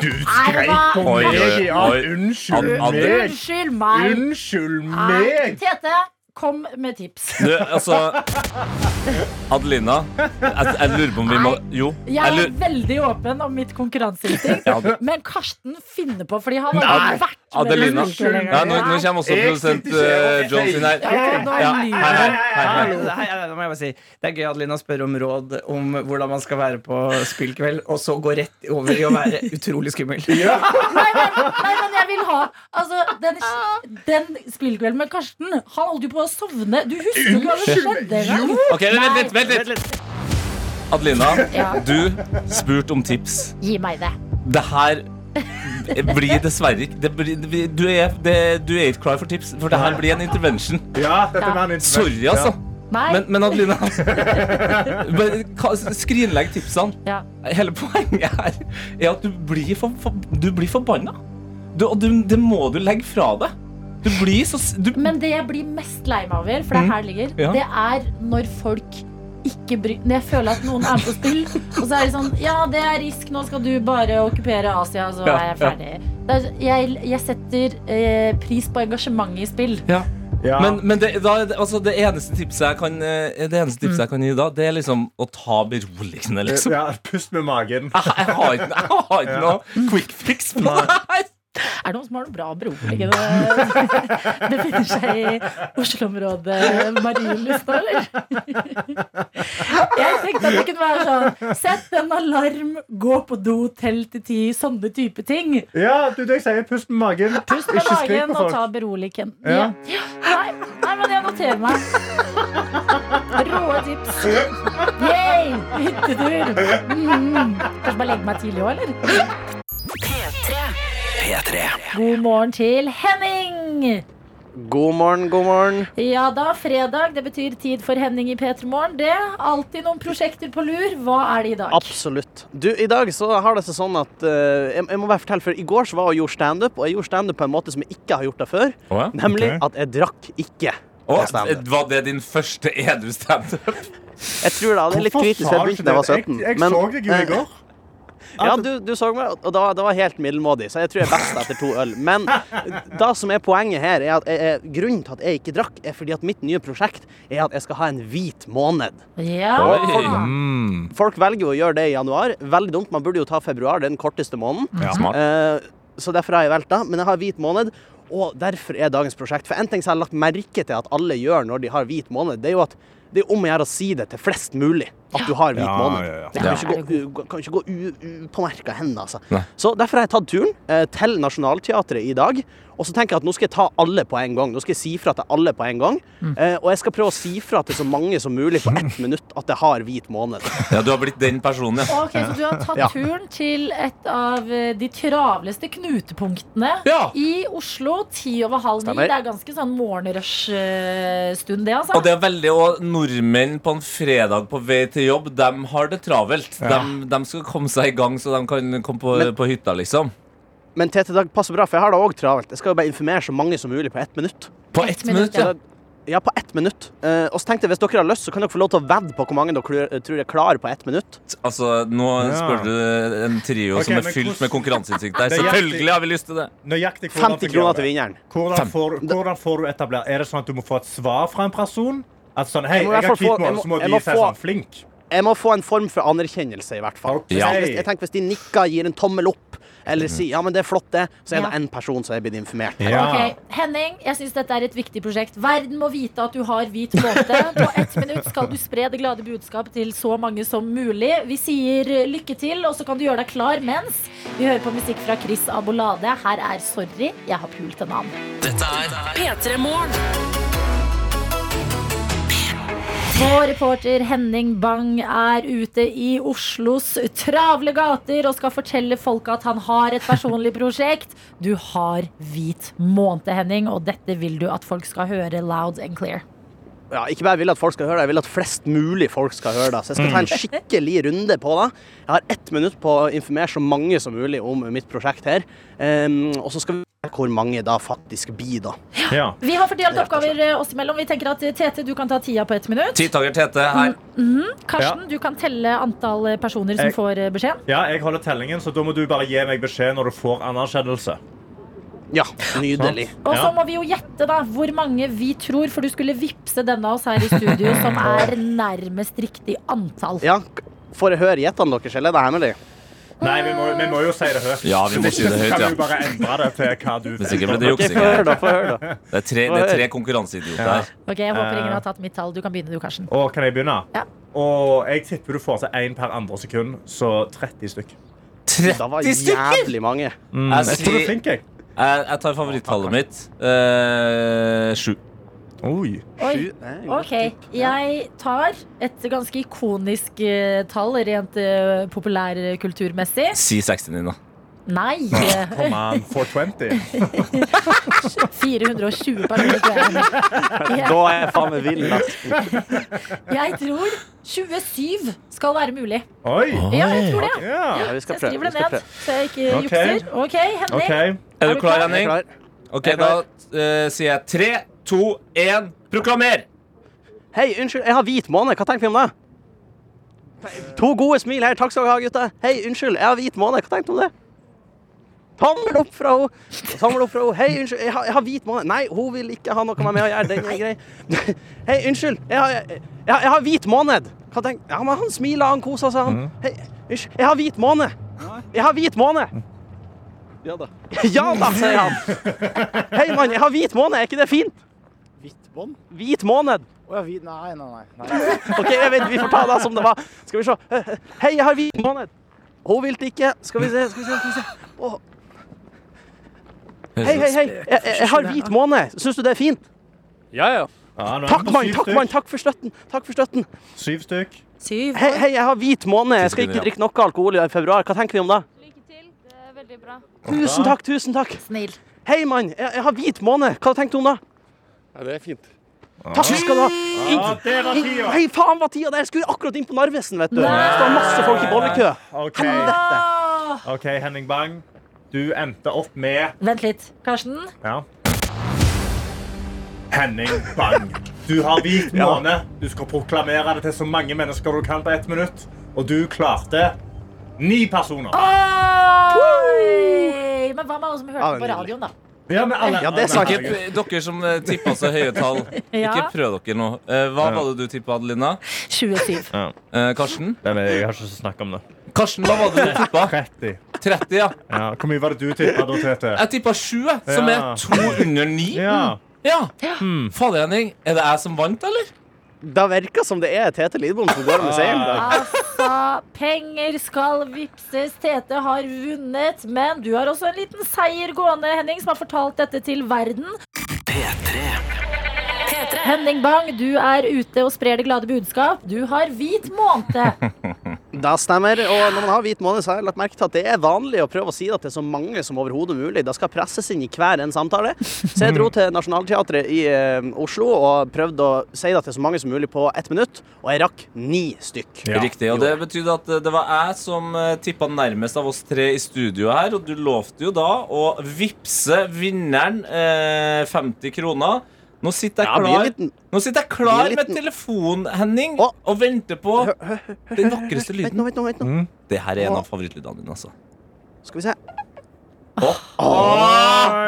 du skrek på Oi, oi, meg! Ja, oi. unnskyld meg! Unnskyld meg. Unnskyld Nei. meg! Tete, kom med tips. Du, altså Adelina, jeg, jeg lurer på om vi må Jo. Jeg Jeg er veldig åpen om mitt konkurranseinstinkt, Ja, men Karsten finner på fordi han har Nei, vært med Adelina. nå, nå kommer også Jeg produsent sitter ikke uh, Jones inn her. Ja, nå Ja, lyver hei, hei, du. hei, hei. Hallo, det, her, det må jeg bare si. Det er gøy at Lina spør om råd om hvordan man skal være på spillkveld, og så gå rett over i å være utrolig skummel. Nei, men, nei, men jeg vil ha Altså, den, den spillkvelden med Karsten Han holdt jo på å sovne. Du husker jo ikke hva som skjedde engang. Ok, vent litt, vent litt. Adelina, Ja. du spurte om tips. Gi meg det. Det her blir dessverre ikke det blir, du, er, det, du er ikke klar for tips, for det her blir en intervention. Ja, dette Ja. var en Sorry, altså. Nei. Men, men Adelina bare ka- Skrinlegg tipsene. Ja. Hele poenget her er at du blir, for, for, du blir forbanna. Du, og du, det må du legge fra deg. Du blir så du, Men det jeg blir mest lei meg over, for det er her det ligger, Ja. det er når folk ikke bry Når jeg føler at noen er på spill, og så er det sånn Ja, det er risk, nå skal du bare okkupere Asia, så Ja, er jeg ferdig. Det er, jeg, jeg setter eh, pris på engasjementet i spill. Ja. Ja. Men, men det, da, altså, det eneste tipset jeg kan eh, Det eneste tipset jeg kan gi da, det er liksom å ta beroligende, liksom. ja, pust med magen. Jeg, jeg har ikke, jeg har ikke noe quick fix på det her. Er det noen som har noe bra beroligende befinner seg i Oslo-området Marienlyst nå, eller? Jeg tenkte at det kunne være sånn Sett en alarm, gå på do, tell til ti, sånne type ting. Ja, du, det jeg sier, pust med magen. Pust med Ikke magen på og ta beroligen. Ja. Ja. Nei, nei, men jeg noterer meg. Rå tips. Yay! Hyttetur. Mm. Kanskje bare legge meg tidlig òg, eller? P3. God morgen til Henning. God morgen, god morgen. Ja da, fredag. Det betyr tid for Henning i P3 Morgen. Det er alltid noen prosjekter på lur. Hva er det i dag? Absolutt. Du, I dag så har det seg sånn at uh, jeg, jeg må bare fortelle, for I går så var jeg og gjorde standup, og jeg gjorde standup på en måte som jeg ikke har gjort det før. Oh, ja. Nemlig okay. at jeg drakk ikke. Oh, var det din første edru standup? Jeg tror det, det er litt kritisk. Jeg begynte da jeg var 17. Jeg, jeg men, så deg jo i eh, går. Ja, du, du så meg, og det var, det var helt middelmådig, så jeg tror jeg er best etter to øl. Men det som er poenget her, er at jeg, grunnen til at jeg ikke drakk, er fordi at mitt nye prosjekt er at jeg skal ha en hvit måned. Ja. Folk, Folk velger jo å gjøre det i januar. Veldig dumt. Man burde jo ta februar, det er den korteste måneden. Ja. Eh, så derfor har jeg valgt det. Men jeg har hvit måned, og derfor er dagens prosjekt. For en ting som jeg har lagt merke til at alle gjør når de har hvit måned, det er jo at det er om å gjøre å si det til flest mulig at du har hvit Ja, måned. ja, ja. Det kan ikke gå, kan ikke gå u- upåmerka hen, altså. Nei. Så derfor har jeg tatt turen eh, til Nationaltheatret i dag. Og så tenker jeg at nå skal jeg ta alle på en gang. Nå skal jeg si fra til alle på en gang. Mm. Eh, og jeg skal prøve å si fra til så mange som mulig på ett minutt at jeg har hvit måned. Ja, du har blitt den personen, ja. Ok, Så du har tatt Ja. turen til et av eh, de travleste knutepunktene Ja. i Oslo. Ti over halv ni. Det er ganske sånn morgenrush-stund, det, altså. Og det er veldig, og nordmenn på en fredag på vei til jobb, de har det travelt. De, de skal komme seg i gang så de kan komme på, Men- på hytta, liksom. Men TT Dag passer bra, for jeg har det òg travelt. Jeg skal jo bare informere så mange som mulig på ett minutt. På Ett ett minutt, minutt, ja. Ja, på ett minutt. Eh, og så tenkte jeg, Hvis dere har lyst, så kan dere få lov til å vedde på hvor mange dere tror- er klar på ett minutt. Altså, nå Ja. spør du en trio okay, som er fylt hvordan- med konkurranseinstinkt der. Er Selvfølgelig har vi lyst til det. Nøyaktig 50 kroner til vinneren. Hvordan får, hvordan får du etablert Er det sånn at du må få et svar fra en person? At sånn, hei, Jeg jeg har kvitt få- hvit jeg måned, må- så må de få- sånn flink. Jeg må få en form for anerkjennelse, i hvert fall. Okay. Hvis, hvis, jeg tenker Hvis de nikker, gir en tommel opp, eller si ja, men det er flott, det, så er det én person som er blitt informert. Ja. Okay. Henning, jeg syns dette er et viktig prosjekt. Verden må vite at du har hvit måte. På ett minutt skal du spre det glade budskap til så mange som mulig. Vi sier lykke til, og så kan du gjøre deg klar mens vi hører på musikk fra Chris Abolade. Her er 'Sorry, jeg har pult en annen'. Dette er P3 Morgen. Vår reporter Henning Bang er ute i Oslos travle gater og skal fortelle folk at han har et personlig prosjekt. Du har hvit måned, Henning, og dette vil du at folk skal høre loud and clear. Ja, ikke bare vil at folk skal høre det, jeg vil at flest mulig folk skal høre det. Så jeg skal ta en skikkelig runde på det. Jeg har ett minutt på å informere så mange som mulig om mitt prosjekt her. Um, og så skal vi hvor mange da faktisk blir, da. Ja. Vi har fordelt oppgaver eh, oss imellom. Vi tenker at eh, Tete, du kan ta tida på ett minutt. Tidtaker Tete her. Mhm. Karsten, du kan telle antall eh, personer som Jeg- får beskjed. ja, jeg holder tellingen, så da må du bare gi meg beskjed når du får anerkjennelse. Ja, nydelig. Og så må vi jo gjette da hvor mange vi tror, for du skulle vippse denne av oss her i studio, som er nærmest riktig antall. Ja, Får jeg høre gjettene deres, eller er det hemmelig? Nei, vi må, vi må jo si det høyt. Ja, vi må si det høyt, kan ja. bare endre det til hva du Hvis ikke blir det juksing. da. Det er tre, det er tre konkurranseidioter her. Ok, Jeg håper ingen Eh. har tatt mitt tall. Du kan begynne, du, Karsten. Og kan jeg begynne? Ja. Og jeg tipper du får til én per andre sekund, så 30 stykk. Det var jævlig mange. Mm, Jeg jeg tror du er flink, jeg. Jeg, jeg tar favorittallet mitt. Eh, sju. Oi. Oi. Ok, jeg tar et ganske ikonisk eh, tall rent uh, populærkulturmessig. Si 60 din, da. Nei! Come on, 420. 420 personer. tror jeg. Da er jeg faen meg vill. Jeg tror 27 skal være mulig. Oi. Ja, jeg tror det. Ja. Ja, vi skal Jeg skriver det ned, så jeg ikke jukser. OK, Henning. Okay. Er du klar, Henning? Ok, Da eh, sier jeg tre, to, én, proklamer! Hei, unnskyld, jeg har hvit måne. Hva tenker vi om det? To gode smil her. Takk skal dere ha, gutter. Hei, unnskyld, jeg har hvit måne. Hva tenker du om det? Tommel opp fra henne. Samle opp fra henne. Hei, unnskyld, jeg har, jeg har hvit måne. Nei, hun vil ikke ha noe med meg å gjøre. Den er grei. Hei, unnskyld, jeg har, jeg, jeg, har- hvit måned. Hva tenker Ja, men han smiler, han koser seg, han. Hei, unnskyld, jeg har hvit måne. Jeg har hvit måne. Ja da. Ja da, sier han. Hei, mann, jeg har hvit måne. Er ikke det fint? Hvitt bånd? Hvit måned. Å ja, hvit Nei, nei, nei. nei. OK, jeg vet, vi får ta det som det var. Skal vi se. Hei, jeg har hvit måned. Hun vil ikke. Skal vi se, skal vi se. Skal vi se. Åh. Hei, hei, hei. Jeg, jeg, har hvit måned. Syns du det er fint? Ja, ja. Ja, Takk, mann. Takk, mann. Takk for støtten. Takk for støtten. Syv stykk. Syv. Hei, hei, jeg har hvit måned. Jeg skal ikke drikke noe alkohol i februar. Hva tenker vi om det? er Veldig bra. Tusen takk, tusen takk. Snill. Hei, mann. Jeg, jeg har hvit måned. Hva tenker du om det? Ja, det er fint. Takk skal du ha. Ja, det var tida. Hei, faen var tida der. Jeg skulle akkurat inn på Narvesen, vet du. Det var masse folk i bollekø. Okay. Helvete. Ok, Henning Bang. Du endte opp med Vent litt. Karsten. Ja. Henning Bang. Du har hvit måne. Du skal proklamere det til så mange mennesker du kan på ett minutt. Og du klarte ni personer. Oi! Men hva med alle som hørte på radioen, da? Ja, men alle, Ja, det sa. Ikke, dere som uh, tippa så høye tall, Ja. ikke prøv dere nå. Eh, hva var det du tippa, Adelina? 27. Eh, Karsten? Nei, men jeg har ikke snakka om det. Karsten, hva var det du tippa? 30. 30, ja. Ja, hvor mye var det du tippa da, Tete? Jeg tippa 7, som Ja. er to under 9. Ja. Ja. Fader, Henning. Er det jeg som vant, eller? Det virker som det er Tete Lidbom som går med seieren i dag. Altså, penger skal vippses. Tete har vunnet. Men du har også en liten seier gående, Henning, som har fortalt dette til verden. Henning Bang, du er ute og sprer det glade budskap. Du har hvit måned. Det stemmer. Og når man har hvit måned, så har jeg lagt merke til at det er vanlig å prøve å si det til så mange som overhodet mulig. Det skal presses inn i hver en samtale. Så jeg dro til Nationaltheatret i eh, Oslo og prøvde å si det til så mange som mulig på ett minutt, og jeg rakk ni stykk. Riktig. Og det betydde at eh, det var jeg som uh, tippa nærmest av oss tre i studio her. Og du lovte jo da å vippse vinneren eh, 50 kroner. Nå sitter jeg klar, ja, Nå sitter jeg klar med telefonen, Henning, og venter på den vakreste Vent lyden. nå, vent nå, vent nå. Mm. Det her er en av favorittlydene dine, altså. Skal vi se. Åh,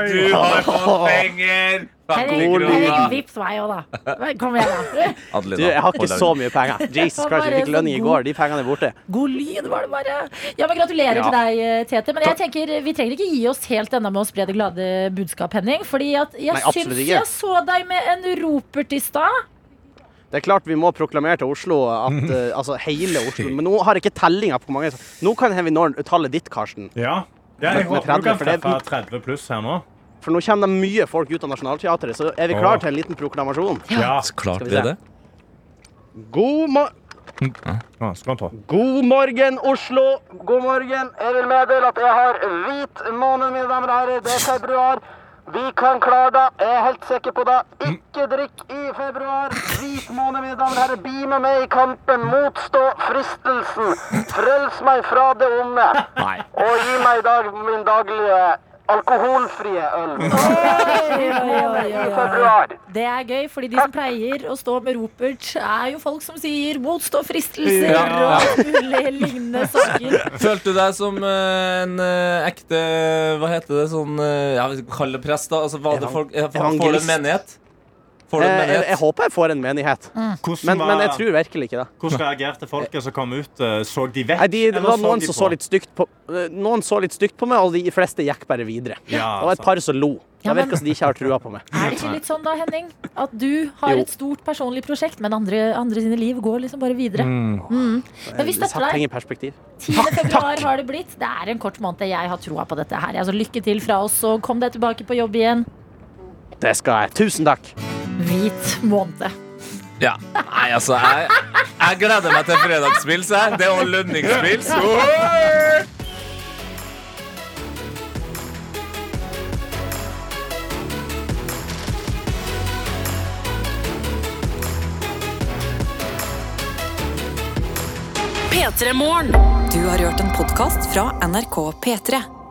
du har fått penger! 50 Henning, God lyd. Vips meg òg, da. Kom igjen, da. Du, jeg har ikke så mye penger. Jesus Christ, jeg fikk lønning i går. De pengene er borte. God lyd var det bare. Ja, men Gratulerer Ja. til deg, eh, Tete. Men jeg tenker, vi trenger ikke gi oss helt ennå med å spre det glade budskap, Henning. Fordi at jeg Nei, syns ikke. jeg så deg med en ropert i stad. Det er klart vi må proklamere til Oslo at uh, Altså hele Oslo. Men nå har jeg ikke tellinga på hvor mange Nå kan vi nå tallet ditt, Karsten. Ja. ja jeg håper du kan 30, treffe 30 pluss her nå. For nå kommer det mye folk ut av Nationaltheatret, så er vi klar til en liten proklamasjon. Ja. Så klart vi vi er det. God, ma... På. God morgen, Oslo. God morgen. Jeg vil meddele at jeg har hvit måned, mine damer og herrer. Det er februar. Vi kan klare det. Jeg er helt sikker på det. Ikke drikk i februar. Hvit måned, mine damer og herrer. Bli med meg i kampen. Motstå fristelsen. Frels meg fra det onde. Nei. Og gi meg i dag min daglige Alkoholfrie øl. Februar. Det er gøy, fordi de som pleier å stå med ropert, er jo folk som sier 'motstå fristelser' Ja. og alt lignende saker. Følte du deg som eh, en eh, ekte Hva heter det? Sånn eh, ja, Kall det prest, da. Altså, var det folk, får du en evangelist. menighet? Får du en menighet? jeg, jeg håper jeg får en menighet, Mm. men, men jeg tror virkelig ikke det. Hvordan reagerte folket som kom ut? Eh, Så de vekk? Nei, de, det var noen som så litt stygt på eh, Noen så litt stygt på meg, og de fleste gikk bare videre. Ja, det var et par som lo. Ja, Det virker som de ikke har trua på meg. Er det ikke litt sånn da, Henning? At du har Jo. et stort personlig prosjekt, men andre, andre sine liv går liksom bare videre. Mm. Mm. Men vi støtter deg. i perspektiv. 10. februar har det blitt. Det er en kort måned. Jeg har troa på dette her. Altså, lykke til fra oss, og kom deg tilbake på jobb igjen. Det skal jeg. Tusen takk. Hvit måned. Ja. Nei, altså, jeg, jeg gleder meg til fredagspils. jeg. Det er jo lønningspils. P3 Morgen. Du har hørt en podkast fra NRK P3.